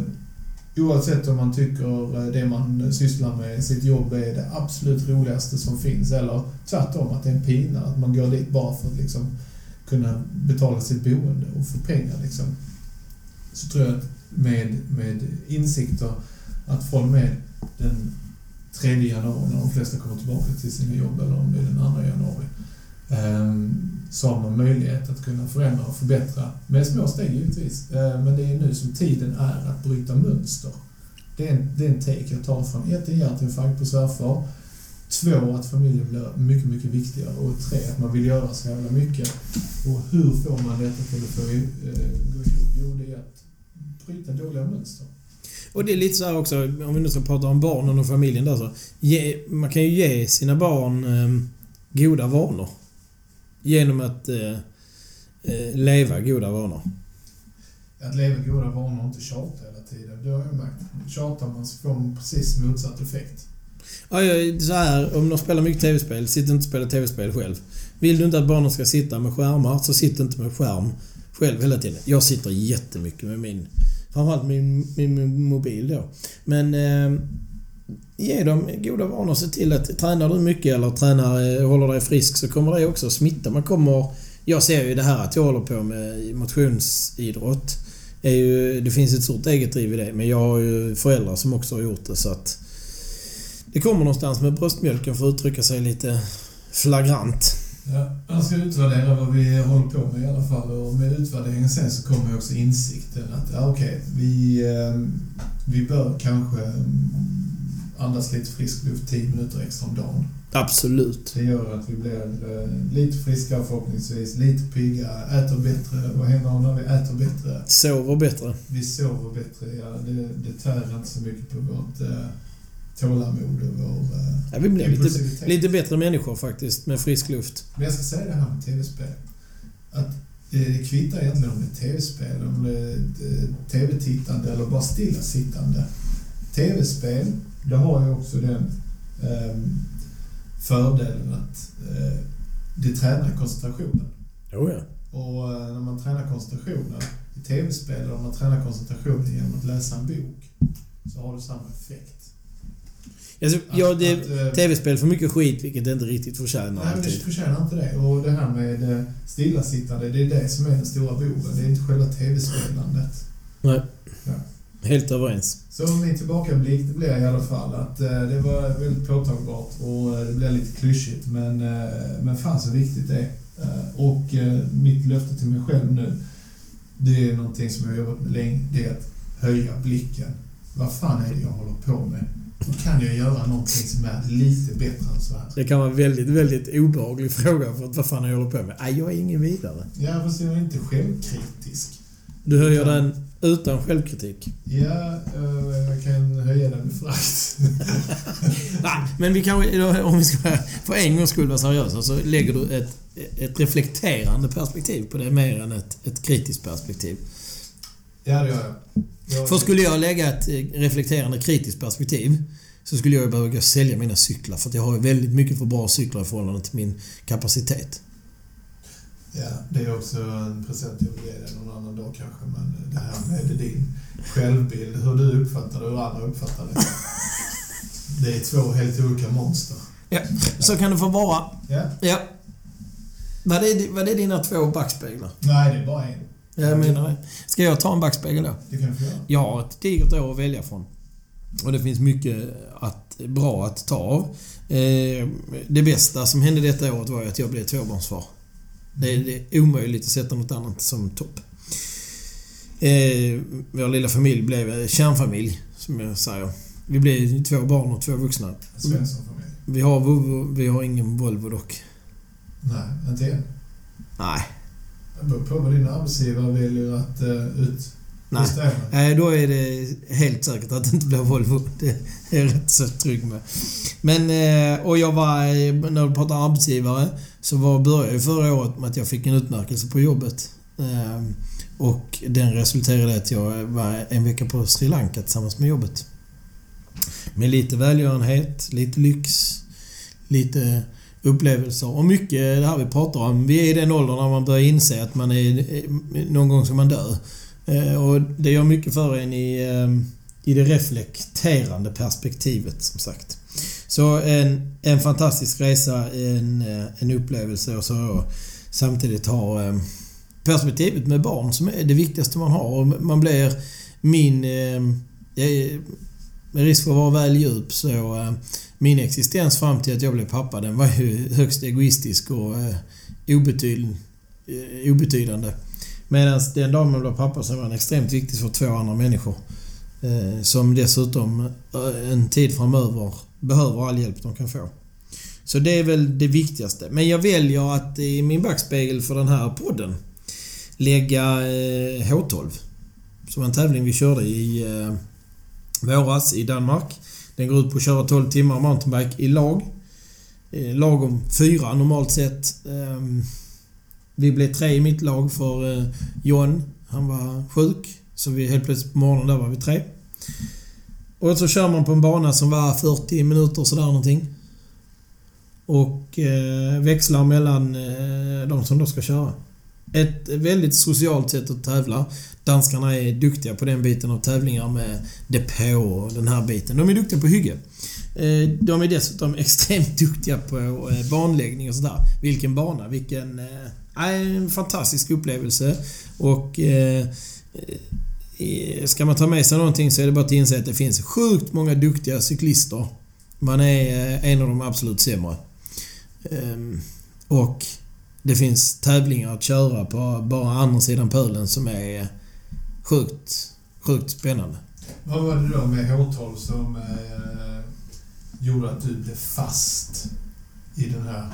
Speaker 2: oavsett om man tycker eh, det man sysslar med sitt jobb är det absolut roligaste som finns, eller tvärtom, att det är en pina, att man går dit bara för att liksom kunna betala sitt boende och få pengar. Liksom. Så tror jag att med, med insikter att från med den 3 januari, när de flesta kommer tillbaka till sina jobb, eller om det är den 2 januari, ehm, så har man möjlighet att kunna förändra och förbättra med små steg givetvis. Eh, men det är nu som tiden är att bryta mönster. Det är en, det är en take jag tar från ett, en hjärtinfarkt på svärfar. Två, att familjen blir mycket, mycket viktigare. Och tre, att man vill göra så jävla mycket. Och hur får man detta till att eh, gå ihop? Jo, det är att bryta dåliga mönster.
Speaker 1: Och det är lite så här också, om vi nu ska prata om barnen och familjen där så. Ge, man kan ju ge sina barn eh, goda vanor. Genom att eh, eh, leva goda vanor.
Speaker 2: Att leva goda vanor och inte tjata hela tiden. Det har jag märkt. Tjatar man så får man precis motsatt effekt.
Speaker 1: Ja, så här, om de spelar mycket tv-spel, sitt inte och spela tv-spel själv. Vill du inte att barnen ska sitta med skärmar, så sitt inte med skärm själv hela tiden. Jag sitter jättemycket med min... Framförallt min, min mobil då. Men... Eh, ge dem goda vanor. Se till att tränar du mycket eller tränar, eh, håller dig frisk så kommer det också smitta. Man kommer... Jag ser ju det här att jag håller på med motionsidrott. Är ju, det finns ett stort eget driv i det. Men jag har ju föräldrar som också har gjort det så att... Det kommer någonstans med bröstmjölken för att uttrycka sig lite flagrant.
Speaker 2: Ja, jag ska utvärdera vad vi håller på med i alla fall och med utvärderingen sen så kommer också insikten att ja, okej, okay, vi, eh, vi bör kanske andas lite frisk luft 10 minuter extra om dagen.
Speaker 1: Absolut.
Speaker 2: Det gör att vi blir eh, lite friskare förhoppningsvis, lite piggare, äter bättre. Vad händer när vi äter bättre?
Speaker 1: Sover bättre.
Speaker 2: Vi sover bättre, ja. Det, det tär inte så mycket på vårt eh, tålamod och vår eh,
Speaker 1: ja, Vi blir lite, lite bättre människor faktiskt, med frisk luft.
Speaker 2: Men jag ska säga det här med tv-spel. Att det, det kvittar egentligen om det är tv-spel, om det är eh, tv-tittande eller bara stillasittande. Tv-spel, det har ju också den eh, fördelen att eh, det tränar koncentrationen.
Speaker 1: Oh ja.
Speaker 2: Och eh, när man tränar koncentrationen i tv-spel eller om man tränar koncentrationen genom att läsa en bok så har det samma effekt.
Speaker 1: Alltså, ja, det är eh, tv-spel för mycket skit, vilket det inte riktigt förtjänar
Speaker 2: Nej, alltid. det förtjänar inte det. Och det här med eh, stillasittande, det är det som är den stora boven. Det är inte själva tv-spelandet.
Speaker 1: Nej. Ja. Helt överens.
Speaker 2: Så min tillbakablick det blir i alla fall att eh, det var väldigt påtagbart och det blev lite klyschigt men, men fan så viktigt det är. Och mitt löfte till mig själv nu, det är någonting som jag har jobbat med länge, det är att höja blicken. Vad fan är det jag håller på med? Då kan jag göra någonting som är lite bättre än så här.
Speaker 1: Det kan vara en väldigt, väldigt obehaglig fråga för att vad fan jag håller på med. Nej, jag är ingen vidare.
Speaker 2: Ja, fast jag är inte självkritisk.
Speaker 1: Du höjer den utan självkritik?
Speaker 2: Ja, eh, jag kan höja den med frakt.
Speaker 1: Nej, men vi kanske, om vi ska för en gångs skull vara seriösa, så lägger du ett, ett reflekterande perspektiv på det mer än ett, ett kritiskt perspektiv.
Speaker 2: Ja, det gör jag.
Speaker 1: För skulle jag lägga ett eh, reflekterande kritiskt perspektiv så skulle jag behöva gå och sälja mina cyklar för att jag har väldigt mycket för bra cyklar i förhållande till min kapacitet.
Speaker 2: Ja, det är också en present jag vill ge dig någon annan dag kanske, men det här med din självbild, hur du uppfattar det och hur andra uppfattar det. Det är två helt olika monster.
Speaker 1: Ja, så kan det få vara.
Speaker 2: Ja.
Speaker 1: ja. Var det, var det dina två backspeglar?
Speaker 2: Nej, det är bara en.
Speaker 1: Jag menar det. Ska jag ta en backspegel då?
Speaker 2: Det kan du få göra.
Speaker 1: Jag har ett digert år att välja från. Och det finns mycket att, bra att ta av. Eh, det bästa som hände detta året var att jag blev tvåbarnsfar. Det, är, det är omöjligt att sätta något annat som topp. Eh, vår lilla familj blev kärnfamilj, som jag säger. Vi blev två barn och två vuxna.
Speaker 2: Svenssonfamilj.
Speaker 1: Vi har Volvo, vi har ingen Volvo dock.
Speaker 2: Nej, inte än.
Speaker 1: Nej.
Speaker 2: Det beror på vad din arbetsgivare väljer att uh, ut...
Speaker 1: Nej. Nej, då är det helt säkert att det inte blir Volvo. Det är jag rätt så trygg med. Men, eh, och jag var, eh, när du pratar arbetsgivare, så var, började förra året med att jag fick en utmärkelse på jobbet. Ehm, och den resulterade i att jag var en vecka på Sri Lanka tillsammans med jobbet. Med lite välgörenhet, lite lyx, lite upplevelser och mycket det här vi pratar om. Vi är i den åldern när man börjar inse att man är... Någon gång ska man dö. Eh, och det gör mycket för en i, ehm, i det reflekterande perspektivet, som sagt. Så en, en fantastisk resa, en, eh, en upplevelse och så samtidigt ha eh, perspektivet med barn som är det viktigaste man har. Och Man blir min... eh, Med risk för att vara väl djup så... eh, Min existens fram till att jag blev pappa den var ju högst egoistisk och eh, obetyd, eh, obetydande. Medan den dagen man blev pappa så var den extremt viktig för två andra människor. Eh, som dessutom en tid framöver behöver all hjälp de kan få. Så det är väl det viktigaste. Men jag väljer att i min backspegel för den här podden lägga eh, H12. Som en tävling vi körde i eh, våras i Danmark. Den går ut på att köra 12 timmar mountainbike i lag. Eh, lagom. fyra normalt sett. Ehm, vi blev tre i mitt lag för John, han var sjuk. Så vi helt plötsligt på morgonen där var vi tre. Och så kör man på en bana som var 40 minuter sådär någonting. Och eh, växlar mellan eh, de som då ska köra. Ett väldigt socialt sätt att tävla. Danskarna är duktiga på den biten av tävlingar med depå och den här biten. De är duktiga på hygge. Eh, De är dessutom extremt duktiga på eh, banläggning och sådär. Vilken bana, vilken... eh, En fantastisk upplevelse. Och... Eh, Ska man ta med sig någonting så är det bara att inse att det finns sjukt många duktiga cyklister. Man är eh, en av de absolut sämre. Ehm, Och det finns tävlingar att köra på bara andra sidan pölen som är sjukt, sjukt spännande.
Speaker 2: Vad var det då med H12 som eh, gjorde att du blev fast i den här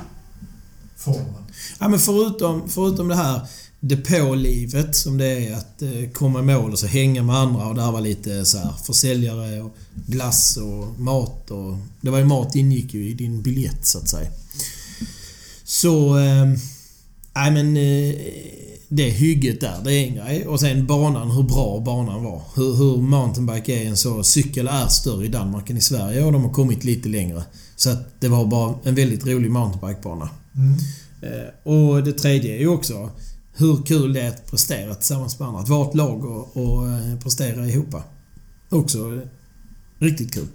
Speaker 2: formen?
Speaker 1: Ja, men förutom, förutom det här depålivet som det är att eh, komma i mål och så hänga med andra och där var lite så här försäljare och glass och mat och... Det var ju mat ingick ju i din biljett så att säga. Så... Eh, nej men... Eh, det hygget där, det är en grej. Och sen banan, hur bra banan var. Hur, hur mountainbike är en så... Cykel är större i Danmark än i Sverige och de har kommit lite längre. Så att det var bara en väldigt rolig mountainbikebana.
Speaker 2: Mm.
Speaker 1: Eh, Och det tredje är ju också hur kul det är att prestera tillsammans med andra. Att vara ett lag och, och eh, prestera ihop. Också riktigt kul.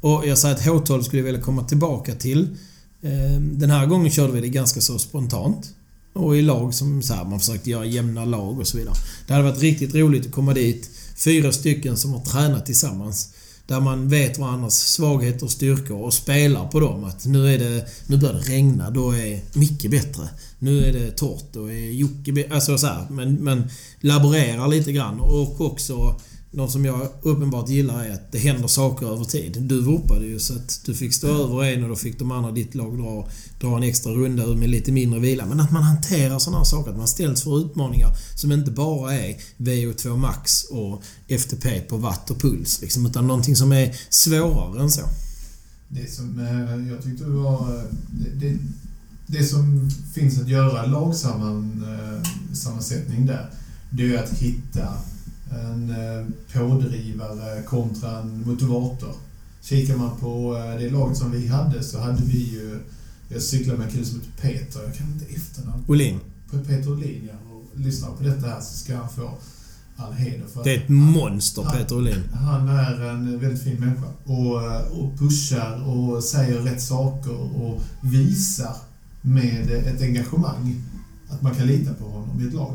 Speaker 1: Och jag säger att H12 skulle jag vilja komma tillbaka till. Eh, den här gången körde vi det ganska så spontant. Och i lag som så här, man försökte göra jämna lag och så vidare. Det hade varit riktigt roligt att komma dit. Fyra stycken som har tränat tillsammans. Där man vet varandras svagheter och styrkor och spelar på dem. Att nu är det... Nu börjar det regna, då är Micke bättre. Nu är det torrt, då är Jocke bättre. Alltså så här, men, men laborerar lite grann. Och också... Något som jag uppenbart gillar är att det händer saker över tid. Du vurpade ju så att du fick stå över en och då fick de andra ditt lag dra, dra en extra runda med lite mindre vila. Men att man hanterar sådana här saker. Att man ställs för utmaningar som inte bara är VO2 max och FTP på watt och puls. Liksom, utan någonting som är svårare än så.
Speaker 2: Det som eh, jag tyckte var... eh, Det, det, det som finns att göra lagsammansättning där, det är att hitta en eh, pådrivare kontra en motivator. Kikar man på eh, det laget som vi hade så hade vi ju... Jag cyklade med en kille som heter Peter, jag kan inte efternamn.
Speaker 1: Olin.
Speaker 2: Peter Olin, ja. Och lyssnar på detta här så ska han få all heder för
Speaker 1: Det är ett monster, Peter Olin.
Speaker 2: han är en väldigt fin människa och, och pushar och säger rätt saker och visar med ett engagemang att man kan lita på honom i ett lag.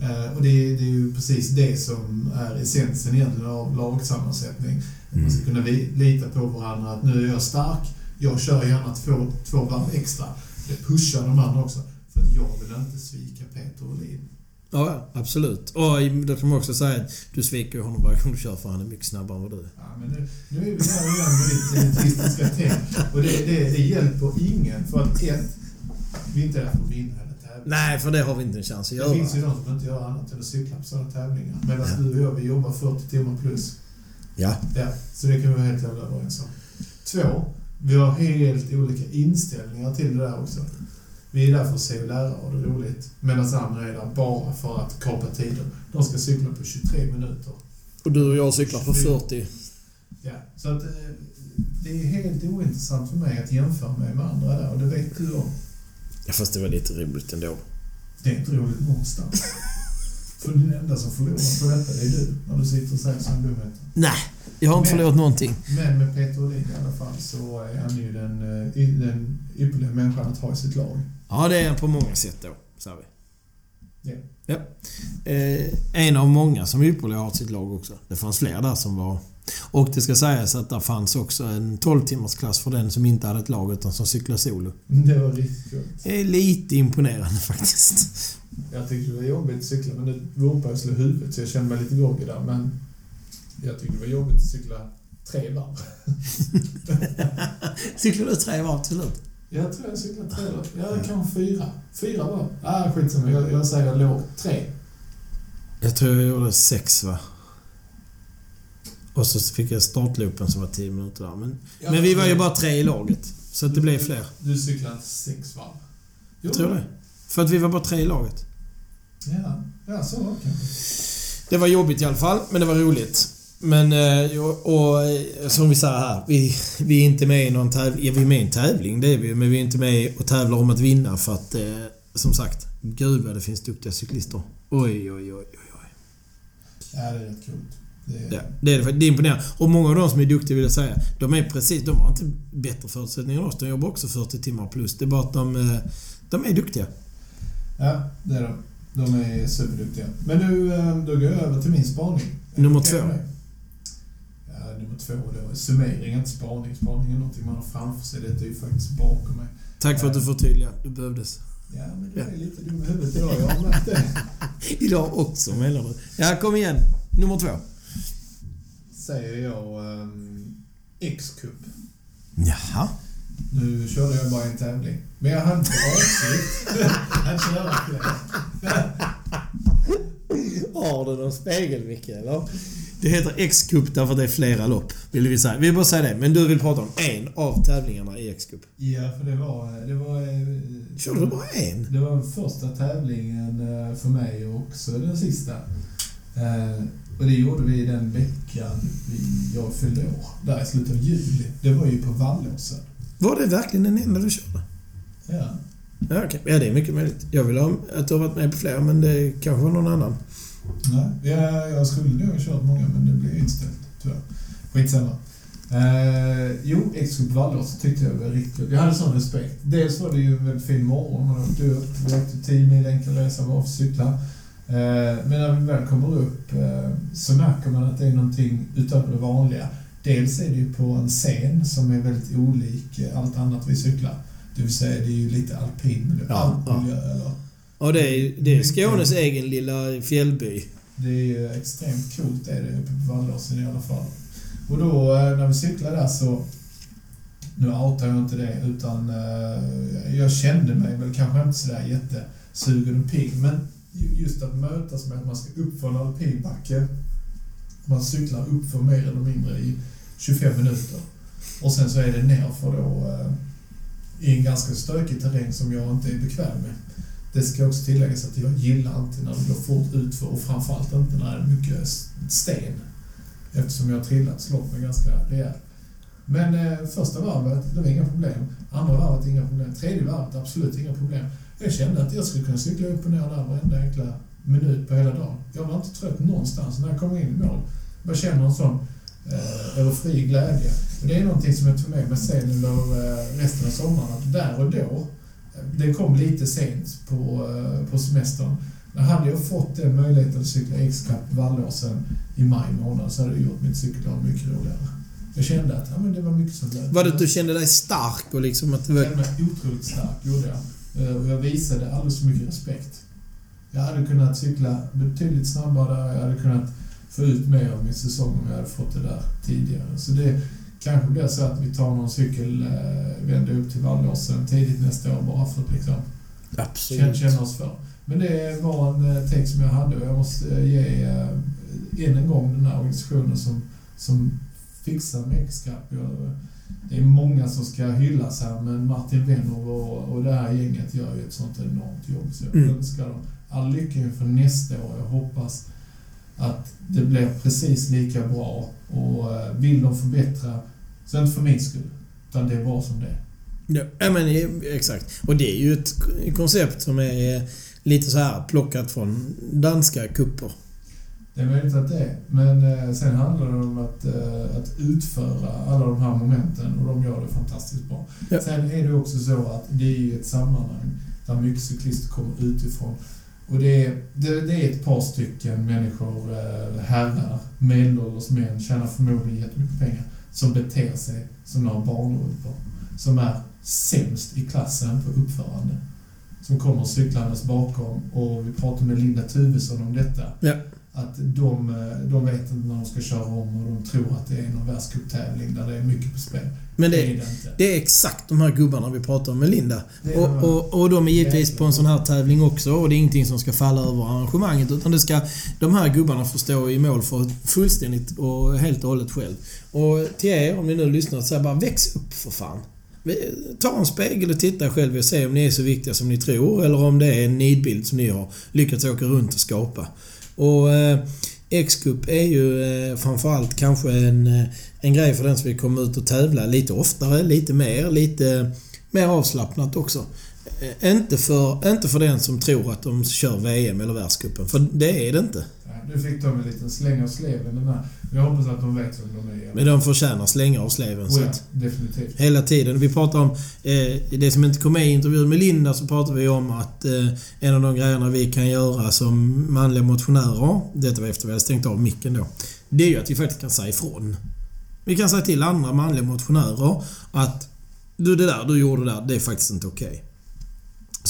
Speaker 2: Eh, Och det är, det är ju precis det som är essensen egentligen av lagsammansättning. Att Man ska kunna vi- lita på varandra att nu är jag stark, jag kör gärna två, två varv extra. Det pushar de andra också. För att jag vill inte svika Peter Olin.
Speaker 1: Ja, ja, absolut. Och då kan man också säga att du sviker ju honom varje gång du kör för han är mycket snabbare än vad du är.
Speaker 2: Ja, men nu, nu är vi där igen med ditt elitistiska tänk. Och det, det, det hjälper ingen. För att ett, vi är inte där för att vinna
Speaker 1: Nej, för det har vi inte en chans att göra.
Speaker 2: Det finns ju de som inte gör annat än att cykla på sådana tävlingar. Medan
Speaker 1: Ja.
Speaker 2: du och jag, vi jobbar 40 timmar plus.
Speaker 1: Ja.
Speaker 2: Ja, så det kan vi vara helt jävla överens om. Två, vi har helt olika inställningar till det där också. Vi är där för att se och lära och det är roligt. Medan andra är där bara för att kapa tiden. De ska cykla på 23 minuter.
Speaker 1: Och du och jag cyklar på 40.
Speaker 2: Ja, så att eh, det är helt ointressant för mig att jämföra mig med andra där och det vet du om.
Speaker 1: Ja, fast det var lite roligt ändå.
Speaker 2: Det är inte roligt någonstans. för den enda som förlorar på detta, det är du. När du sitter och säger sådana dumheter.
Speaker 1: Nej, jag har inte
Speaker 2: Men-
Speaker 1: förlorat någonting.
Speaker 2: Men med Peter Olin i alla fall så är han ju den, eh, den ypperliga människan att ha i sitt lag.
Speaker 1: Ja, det är en på många sätt då, säger vi.
Speaker 2: Ja.
Speaker 1: Ja. Eh, en av många som ypperliga har sitt lag också. Det fanns fler där som var... Och det ska sägas att där fanns också en 12 timmars klass för den som inte hade ett lag utan som cyklade solo.
Speaker 2: Det var riktigt kul.
Speaker 1: Det är lite imponerande faktiskt.
Speaker 2: Jag tyckte det var jobbigt att cykla, men det vurpade och slog huvudet så jag kände mig lite groggy där. Men jag tyckte det var jobbigt att cykla tre varv.
Speaker 1: Cyklade du tre varv till slut?
Speaker 2: Jag tror jag cyklade tre varv. Ja, kanske fyra. Fyra varv. Ah, skitsamma. Jag, jag säger lågt tre.
Speaker 1: Jag tror jag gjorde sex va? Och så fick jag startloopen som var 10 minuter där. Men, men vi var ju bara tre i laget. Så att det blev fler.
Speaker 2: Du cyklade sex varv?
Speaker 1: Jag tror det. För att vi var bara tre i laget.
Speaker 2: Ja, ja så var kanske.
Speaker 1: Det var jobbigt i alla fall, men det var roligt. Men, eh, och, och eh, som vi säger här, vi, vi är inte med i någon tävling. Ja, vi är med i en tävling, det är vi Men vi är inte med och tävlar om att vinna för att, eh, som sagt, gud vad det finns duktiga cyklister. Oj, oj, oj, oj, oj.
Speaker 2: Ja, det är rätt coolt. Det är,
Speaker 1: Ja, det är, det är imponerande. Och många av de som är duktiga vill jag säga, de är precis, de har inte bättre förutsättningar än oss. De jobbar också 40 timmar plus. Det är bara att de, eh, de är duktiga.
Speaker 2: Ja, det är de. De är superduktiga. Men nu, eh, då går jag över till min spaning.
Speaker 1: Nummer
Speaker 2: det
Speaker 1: två.
Speaker 2: Ja, nummer två då. Summering, inte spaning. Spaning är någonting man har framför sig. Detta är ju faktiskt bakom mig.
Speaker 1: Tack för att du förtydligade. Du behövdes.
Speaker 2: Ja, men du är lite dum i huvudet idag. Jag har märkt det.
Speaker 1: Idag också menar du? Ja, kom igen. Nummer två.
Speaker 2: Säger jag um, X-cup.
Speaker 1: Jaha.
Speaker 2: Nu körde jag bara en tävling. Men jag hade inte avsikt att köra.
Speaker 1: Har du någon spegel, Micke, eller? Det heter X-cup därför att det är flera lopp, vill vi säga. Vi vill bara säga det. Men du vill prata om en av tävlingarna i X-cup.
Speaker 2: Ja, för det var... Det var eh,
Speaker 1: Körde du bara en?
Speaker 2: Det var första tävlingen eh, för mig och också den sista. Och det gjorde vi den veckan vi, jag fyllde år. Där i slutet av juli. Det var ju på Vallåsen.
Speaker 1: Var det verkligen den enda du körde?
Speaker 2: Ja.
Speaker 1: Ja, okej. Ja, det är mycket möjligt. Jag vill ha att du har varit med på flera, men det kanske var någon annan.
Speaker 2: Nej, ja, jag skulle nog ha kört många men det blev inställt tyvärr. Skitsamma. Eh, jo, X-Cup Vallås tyckte jag var riktigt. Jag hade sån respekt. Dels var det ju en väldigt fin morgon. Man åkte upp. Vi åkte 10 mil enkel resa för att cykla. Eh, men när vi väl kommer upp eh, så märker man att det är någonting utöver det vanliga. Dels är det ju på en scen som är väldigt olik eh, allt annat vi cyklar. Det vill säga, det är ju lite alpin miljö.
Speaker 1: Ja,
Speaker 2: alpmiljö, eller
Speaker 1: Och det är, det är Skånes egen lilla fjällby.
Speaker 2: Det är ju extremt coolt är det uppe på Vallåsen i alla fall. Och då när vi cyklade där så, nu outar jag inte det, utan jag kände mig väl kanske inte sådär jättesugen och pigg, men just att mötas med att man ska upp för en alpinbacke. Man cyklar upp för mer eller mindre i 25 minuter. Och sen så är det nerför då eh, i en ganska stökig terräng som jag inte är bekväm med. Det ska också tilläggas att jag gillar inte när det går fort utför och framförallt inte när det är mycket sten. Eftersom jag har trillat slått mig ganska rejält. Men eh, första varvet, det var inga problem. Andra varvet, inga problem. Tredje varvet, absolut inga problem. Jag kände att jag skulle kunna cykla upp och ner där varenda jäkla minut på hela dagen. Jag var inte trött någonstans när jag kom in i mål. Jag känner en sån eh, överfri glädje. Och det är någonting som jag tog med mig sen under eh, resten av sommaren. Att där och då, eh, det kom lite sent på, eh, på semestern. Men hade jag fått den möjligheten att cykla X-Cup Vallåsen i maj månad så hade det gjort mitt cykeldag mycket roligare. Jag kände att ja, men det var mycket som lät.
Speaker 1: Var det att du kände dig stark och liksom att det
Speaker 2: Jag kände mig otroligt stark, gjorde jag. Eh, Och jag visade alldeles för mycket respekt. Jag hade kunnat cykla betydligt snabbare, jag hade kunnat få ut mer av min säsong om jag hade fått det där tidigare. Så det kanske blir så att vi tar någon cykelvända upp till Vallåsen tidigt nästa år bara för att liksom
Speaker 1: Absolut.
Speaker 2: känna oss för. Men det var en eh, take som jag hade och jag måste eh, ge eh, än en gång den här organisationen som, som fixar med X-Cup. Det är många som ska hyllas här men Martin Wenner och, och det här gänget gör ju ett sånt enormt jobb så jag
Speaker 1: Mm.
Speaker 2: önskar dem all lycka inför nästa år. Jag hoppas att det blir precis lika bra och eh, vill de förbättra, så inte för min skull, utan det är bra som det är.
Speaker 1: Ja, men exakt. Och det är ju ett koncept som är lite så här plockat från danska kupper.
Speaker 2: Det är möjligt att det är. Men eh, sen handlar det om att, eh, att utföra alla de här momenten och de gör det fantastiskt bra.
Speaker 1: Ja.
Speaker 2: Sen är det också så att det är ett sammanhang där mycket cyklister kommer utifrån. Och det är, det, det är ett par stycken människor, eh, herrar, medelålders män, tjänar förmodligen jättemycket pengar, som beter sig som några barnrumper. Som är sämst i klassen på uppförande. Som kommer cyklandes bakom och vi pratade med Linda Tuvesson om detta.
Speaker 1: Ja.
Speaker 2: Att de, eh, de vet inte när de ska köra om och de tror att det är någon världscuptävling där det är mycket på spel.
Speaker 1: Men
Speaker 2: det
Speaker 1: det,
Speaker 2: är det inte.
Speaker 1: det är exakt de här gubbarna vi pratar om med Linda. Och, och, och de är givetvis på en sån här tävling också och det är ingenting som ska falla över arrangemanget utan det ska de här gubbarna få stå i mål för fullständigt och helt och hållet själv. Och till er, om ni nu lyssnar, så bara väx upp för fan. Ta en spegel och titta själv och se om ni är så viktiga som ni tror eller om det är en nidbild som ni har lyckats åka runt och skapa. Och eh, X-Cup är ju eh, framförallt kanske en, eh, en grej för den som vill komma ut och tävla lite oftare, lite mer, lite mer avslappnat också. Eh, Inte för, inte för den som tror att de kör VM eller världscupen, för det är det inte.
Speaker 2: Nu fick de en liten släng av sleven den här. Jag hoppas att de vet vem de är.
Speaker 1: Men de förtjänar slängar av sleven.
Speaker 2: Oh, ja, definitivt.
Speaker 1: hela tiden. Vi pratar om eh, det som inte kom med i intervjun med Linda så pratar vi om att eh, en av de grejerna vi kan göra som manliga motionärer, detta var efter vi hade stängt av micken då, det är ju att vi faktiskt kan säga ifrån. Vi kan säga till andra manliga motionärer att du det där du gjorde där, det är faktiskt inte okej.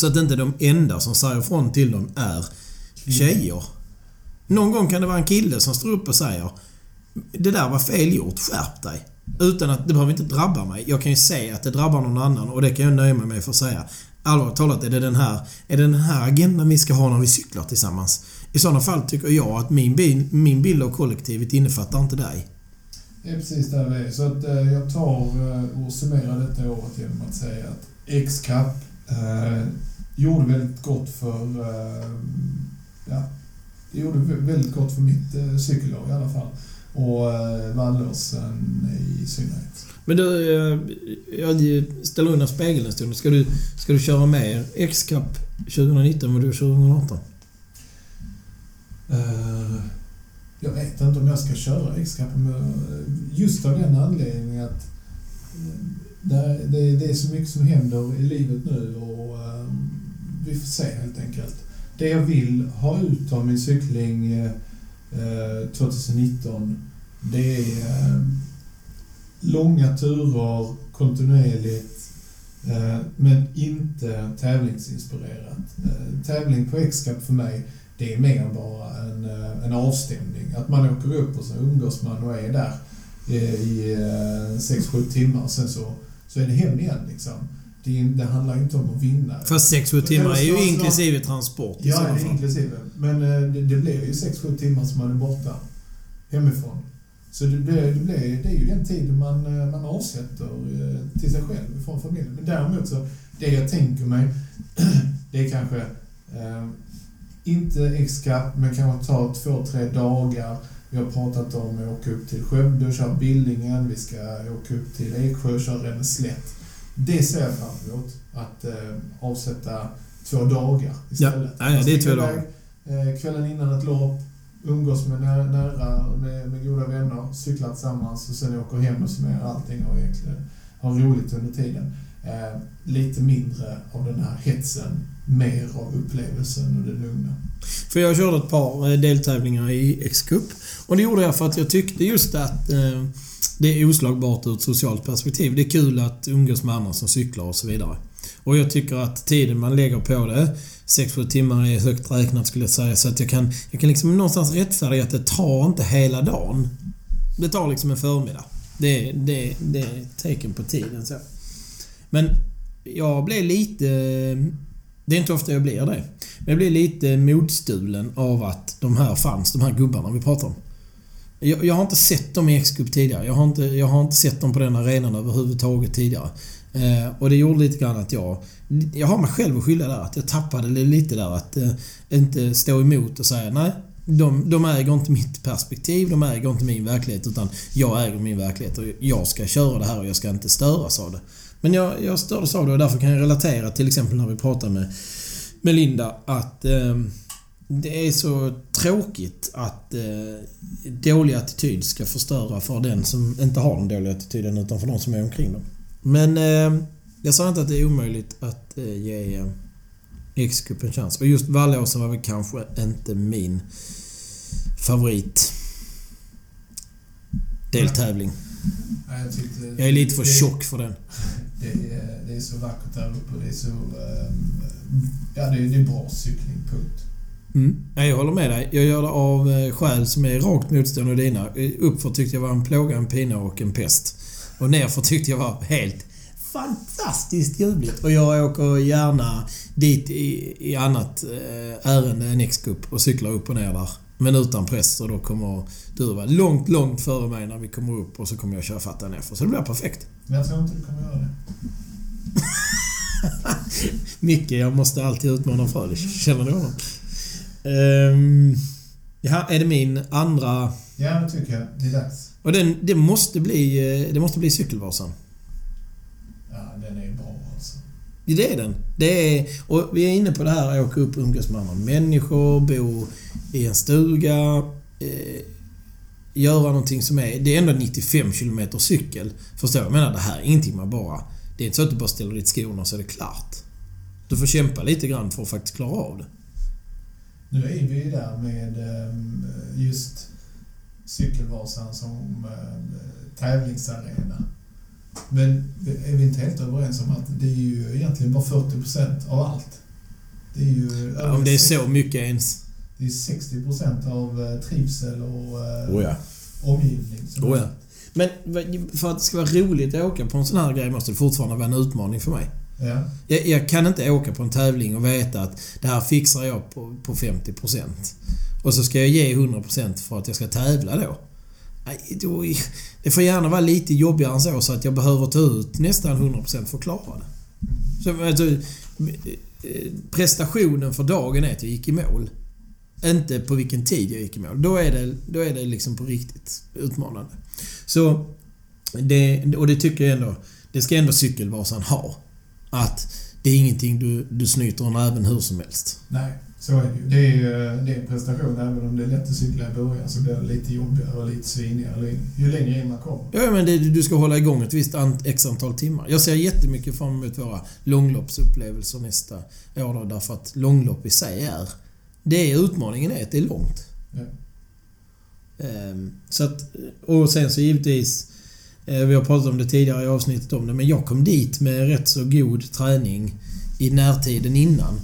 Speaker 1: Så att inte de enda som säger ifrån till dem är tjejer. Någon gång kan det vara en kille som står upp och säger Det där var fel gjort, skärp dig. Utan att det behöver inte drabba mig. Jag kan ju se att det drabbar någon annan och det kan jag nöja mig med för att säga. Allvarligt talat, är det den här, är det den här agendan vi ska ha när vi cyklar tillsammans? I sådana fall tycker jag att min, bil, min bild av kollektivet innefattar inte dig.
Speaker 2: Det är precis där vi är. Så att eh, jag tar eh, och summerar detta året genom att säga att X-Cup eh, gjorde väldigt gott för... Eh, ja, det gjorde vä- väldigt gott för mitt eh, cykellag i alla fall. Och eh, Vallåsen i synnerhet.
Speaker 1: Men du, jag ställer undan spegeln en stund. Ska du, ska du köra mer X-Cup 2019 än vad du 2018?
Speaker 2: Eh, jag vet inte om jag ska köra X-Cup, just av den anledningen att det, det, det är så mycket som händer i livet nu och vi får se helt enkelt. Det jag vill ha ut av min cykling eh, eh 2019 det är eh, långa turer kontinuerligt eh, men inte tävlingsinspirerat. Eh, tävling på X-Cup för mig det är mer bara en, eh, en avstämning. Att man åker upp och så umgås man och är där eh, i eh, 6-7 timmar och sen så, så är det hem igen liksom. Det, det handlar inte om att vinna.
Speaker 1: Fast 6-7 timmar är ju
Speaker 2: så-
Speaker 1: inklusive transport i
Speaker 2: Ja, det är inklusive. Men eh, det, det blir ju 6-7 timmar som man är borta hemifrån. Så det, blir, det, blir, det är ju den tiden man, eh, man avsätter eh, till sig själv från familjen. Men däremot så, det jag tänker mig, det är kanske eh, inte X-Cup, men kanske ta två, tre dagar. Vi har pratat om att åka upp till Skövde och köra Billingen. Vi ska åka upp till Eksjö och köra Ränneslätt. Det ser jag fram emot. Att eh, avsätta två dagar istället.
Speaker 1: Ja, ja, det är
Speaker 2: Man
Speaker 1: två dagar.
Speaker 2: iväg, Eh, kvällen innan ett lopp, umgås med nära, nära med, med goda vänner, cyklar tillsammans och sen åker hem och summerar allting och egentligen har roligt under tiden. Eh, lite mindre av den här hetsen, mer av upplevelsen och det lugna.
Speaker 1: För jag körde ett par eh, deltävlingar i X-Cup. Och det gjorde jag för att jag tyckte just att eh, det är oslagbart ur ett socialt perspektiv. Det är kul att umgås med andra som cyklar och så vidare. Och jag tycker att tiden man lägger på det, 6-7 timmar är högt räknat skulle jag säga, så att jag kan, jag kan liksom någonstans rättfärdiga att det tar inte hela dagen. Det tar liksom en förmiddag. Det, det, det är tecken på tiden så. Men jag blev lite... Det är inte ofta jag blir det. Men jag blir lite modstulen av att de här fanns, de här gubbarna vi pratar om. Jag, jag har inte sett dem i X-Cup tidigare. Jag har, inte, jag har inte sett dem på den arenan överhuvudtaget tidigare. Eh, och det gjorde lite grann att jag... Jag har mig själv att skylla där. Att jag tappade lite där. Att eh, inte stå emot och säga nej. De, de äger inte mitt perspektiv, de äger inte min verklighet utan jag äger min verklighet och jag ska köra det här och jag ska inte störas av det. Men jag, jag stördes av det och därför kan jag relatera till exempel när vi pratar med, med Linda att eh, det är så tråkigt att eh, dålig attityd ska förstöra för den som inte har den dåliga attityden utan för de som är omkring dem. Men eh, jag sa inte att det är omöjligt att eh, ge eh, X-cup en chans. Och just Vallåsen var väl kanske inte min favorit deltävling.
Speaker 2: Ja, jag, tyckte,
Speaker 1: Jag är lite för
Speaker 2: det,
Speaker 1: tjock för den.
Speaker 2: Det är, det är så vackert där uppe det är så... ehm, ja, det är, det är bra cykling, punkt.
Speaker 1: Mm. Ja, jag håller med dig. Jag gör det av eh, skäl som är rakt motstående dina. Uppför tyckte jag var en plåga, en pina och en pest. Och nerför tyckte jag var helt fantastiskt ljuvligt. Och jag åker gärna dit i, i annat eh, ärende än X-Cup och cyklar upp och ner där. Men utan press och då kommer du vara långt, långt före mig när vi kommer upp och så kommer jag köra fatta nerför. Så det blir perfekt.
Speaker 2: Men jag tror inte du kommer göra det.
Speaker 1: Micke, jag måste alltid utmana Frölich. Känner du honom? Um, ja, är det min andra...
Speaker 2: Ja, det tycker jag. Det är dags.
Speaker 1: Och den, det måste bli, eh, det måste bli Cykelvasan.
Speaker 2: Ja, den är bra alltså.
Speaker 1: Det är den. Det är, och vi är inne på det här att åka upp och umgås med andra människor, bo i en stuga. Eh, göra någonting som är... Det är ändå 95 km cykel. Förstår du? Jag menar, det här är ingenting man bara... Det är inte så att du bara ställer dit skorna så är det klart. Du får kämpa lite grann för att faktiskt klara av det.
Speaker 2: Nu är vi ju där med ehm, just Cykelvasan som ehm, tävlingsarena. Men är vi inte helt överens om att det är ju egentligen bara 40% av allt? Det är ju...
Speaker 1: Ja, Om det är så mycket ens.
Speaker 2: Det är 60% av eh, trivsel och eh,
Speaker 1: Oh ja.
Speaker 2: omgivning.
Speaker 1: Oh ja. Men för att det ska vara roligt att åka på en sån här grej måste det fortfarande vara en utmaning för mig.
Speaker 2: Ja.
Speaker 1: Jag, jag kan inte åka på en tävling och veta att det här fixar jag på, på 50%. Och så ska jag ge 100% för att jag ska tävla då. Då. Det får gärna vara lite jobbigare än så, så att jag behöver ta ut nästan 100% för att klara det. Så, alltså, prestationen för dagen är att jag gick i mål. Inte på vilken tid jag gick i mål. Då är det, då är det liksom på riktigt utmanande. Så... Det, och det tycker jag ändå... Det ska ändå Cykelvasan ha. Att det är ingenting du, du snyter en även hur som helst.
Speaker 2: Nej, så är det ju. Det är ju det är en prestation. Även om det är lätt att cykla i början så blir det lite jobbigare och lite svinigare ju längre in man kommer.
Speaker 1: Ja, men det, du ska hålla igång ett visst ant, x antal timmar. Jag ser jättemycket fram emot våra långloppsupplevelser nästa år då, därför att långlopp i sig är... Det är utmaningen är att det är långt.
Speaker 2: Ja.
Speaker 1: Ehm, så att, och sen så givetvis, eh, vi har pratat om det tidigare i avsnittet om det, men jag kom dit med rätt så god träning i närtiden innan.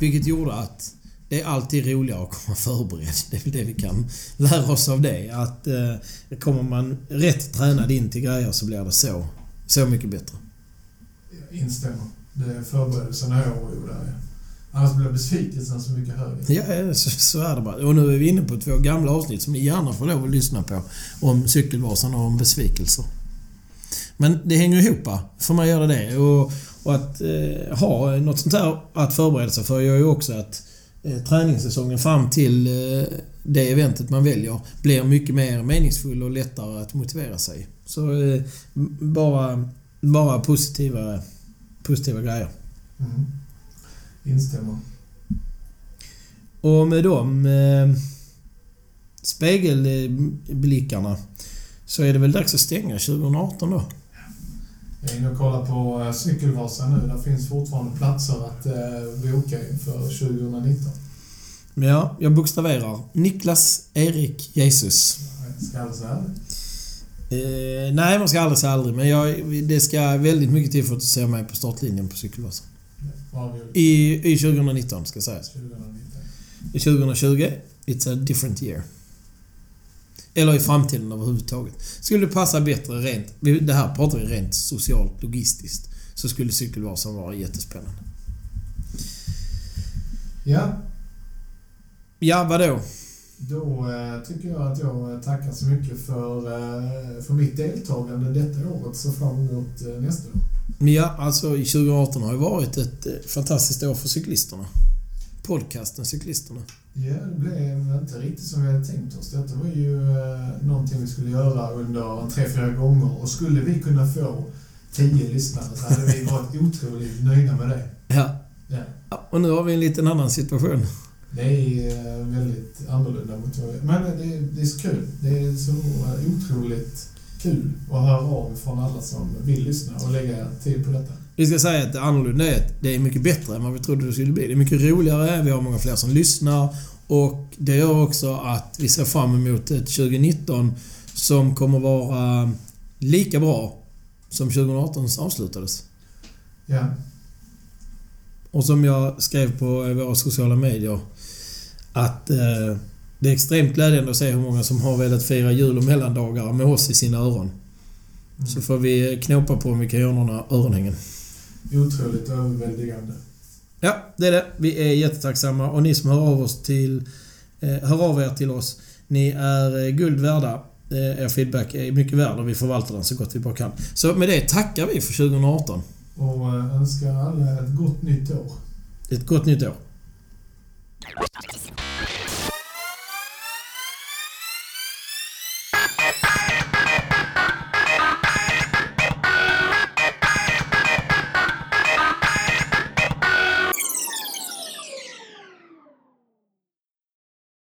Speaker 1: Vilket gjorde att det är alltid roligare att komma förberedd. Det är väl det vi kan lära oss av det. Att eh, kommer man rätt tränad in till grejer så blir det så, så mycket bättre.
Speaker 2: Jag instämmer. Det är förberedelserna jag oroar där. Annars blir besvikelsen så mycket högre.
Speaker 1: Ja, så, så är det bara. Och nu är vi inne på två gamla avsnitt som ni gärna får lov att lyssna på. Om Cykelvasan och om besvikelser. Men det hänger ihop. För mig gör det det. Och, och att eh, ha något sånt här att förbereda sig för gör ju också att eh, träningssäsongen fram till eh, det eventet man väljer blir mycket mer meningsfull och lättare att motivera sig. Så eh, bara, bara positiva, positiva grejer.
Speaker 2: Mm. Instämmer.
Speaker 1: Och med de eh, spegelblickarna så är det väl dags att stänga 2018 då.
Speaker 2: Jag är inne och kollar på eh, Cykelvasan nu. Där finns fortfarande platser att eh, boka inför 2019.
Speaker 1: Men ja, jag bokstaverar. Niklas Erik Jesus.
Speaker 2: Jag ska alldeles ärligt.
Speaker 1: Eh, nej, man ska aldrig säga aldrig. Men jag, det ska väldigt mycket till för att se mig på startlinjen på Cykelvasan. I, I 2019 ska sägas.
Speaker 2: 2019?
Speaker 1: I 2020, it's a different year. Eller i framtiden överhuvudtaget. Skulle det passa bättre rent... Det här pratar vi rent socialt, logistiskt. Så skulle Cykelvasan vara jättespännande.
Speaker 2: Ja,
Speaker 1: Ja, vadå?
Speaker 2: då eh, tycker jag att jag tackar så mycket för, eh, för mitt deltagande detta året. Så fram emot eh, nästa år.
Speaker 1: Ja, alltså 2018 har ju varit ett eh, fantastiskt år för cyklisterna. Podcasten Cyklisterna.
Speaker 2: Ja, det blev inte riktigt som vi hade tänkt oss. Detta var ju eh, någonting vi skulle göra under tre, fyra gånger. Och skulle vi kunna få tio lyssnare så hade vi varit otroligt nöjda med det.
Speaker 1: Ja.
Speaker 2: Ja.
Speaker 1: ja. Och nu har vi en liten annan situation.
Speaker 2: Det är eh, väldigt annorlunda mot vad vi... Men det, det är så kul. Det är så otroligt kul att höra av från alla som vill lyssna och lägga tid på detta.
Speaker 1: Vi ska säga att det annorlunda är att det är mycket bättre än vad vi trodde det skulle bli. Det är mycket roligare, vi har många fler som lyssnar och det gör också att vi ser fram emot ett 2019 som kommer vara lika bra som 2018 avslutades.
Speaker 2: Ja,
Speaker 1: Och som jag skrev på våra sociala medier att eh, det är extremt glädjande att se hur många som har velat fira jul och mellandagar med oss i sina öron.
Speaker 2: Mm.
Speaker 1: Så får vi knåpa på om vi kan göra några öronhängen.
Speaker 2: Otroligt överväldigande.
Speaker 1: Ja, det är det. Vi är jättetacksamma och ni som hör av, oss till, eh, hör av er till oss. Ni är eh, guld värda. Eh, er feedback är mycket värd och vi förvaltar den så gott vi bara kan. Så med det tackar vi för 2018.
Speaker 2: Och eh, önskar alla ett gott nytt år.
Speaker 1: Ett gott nytt år.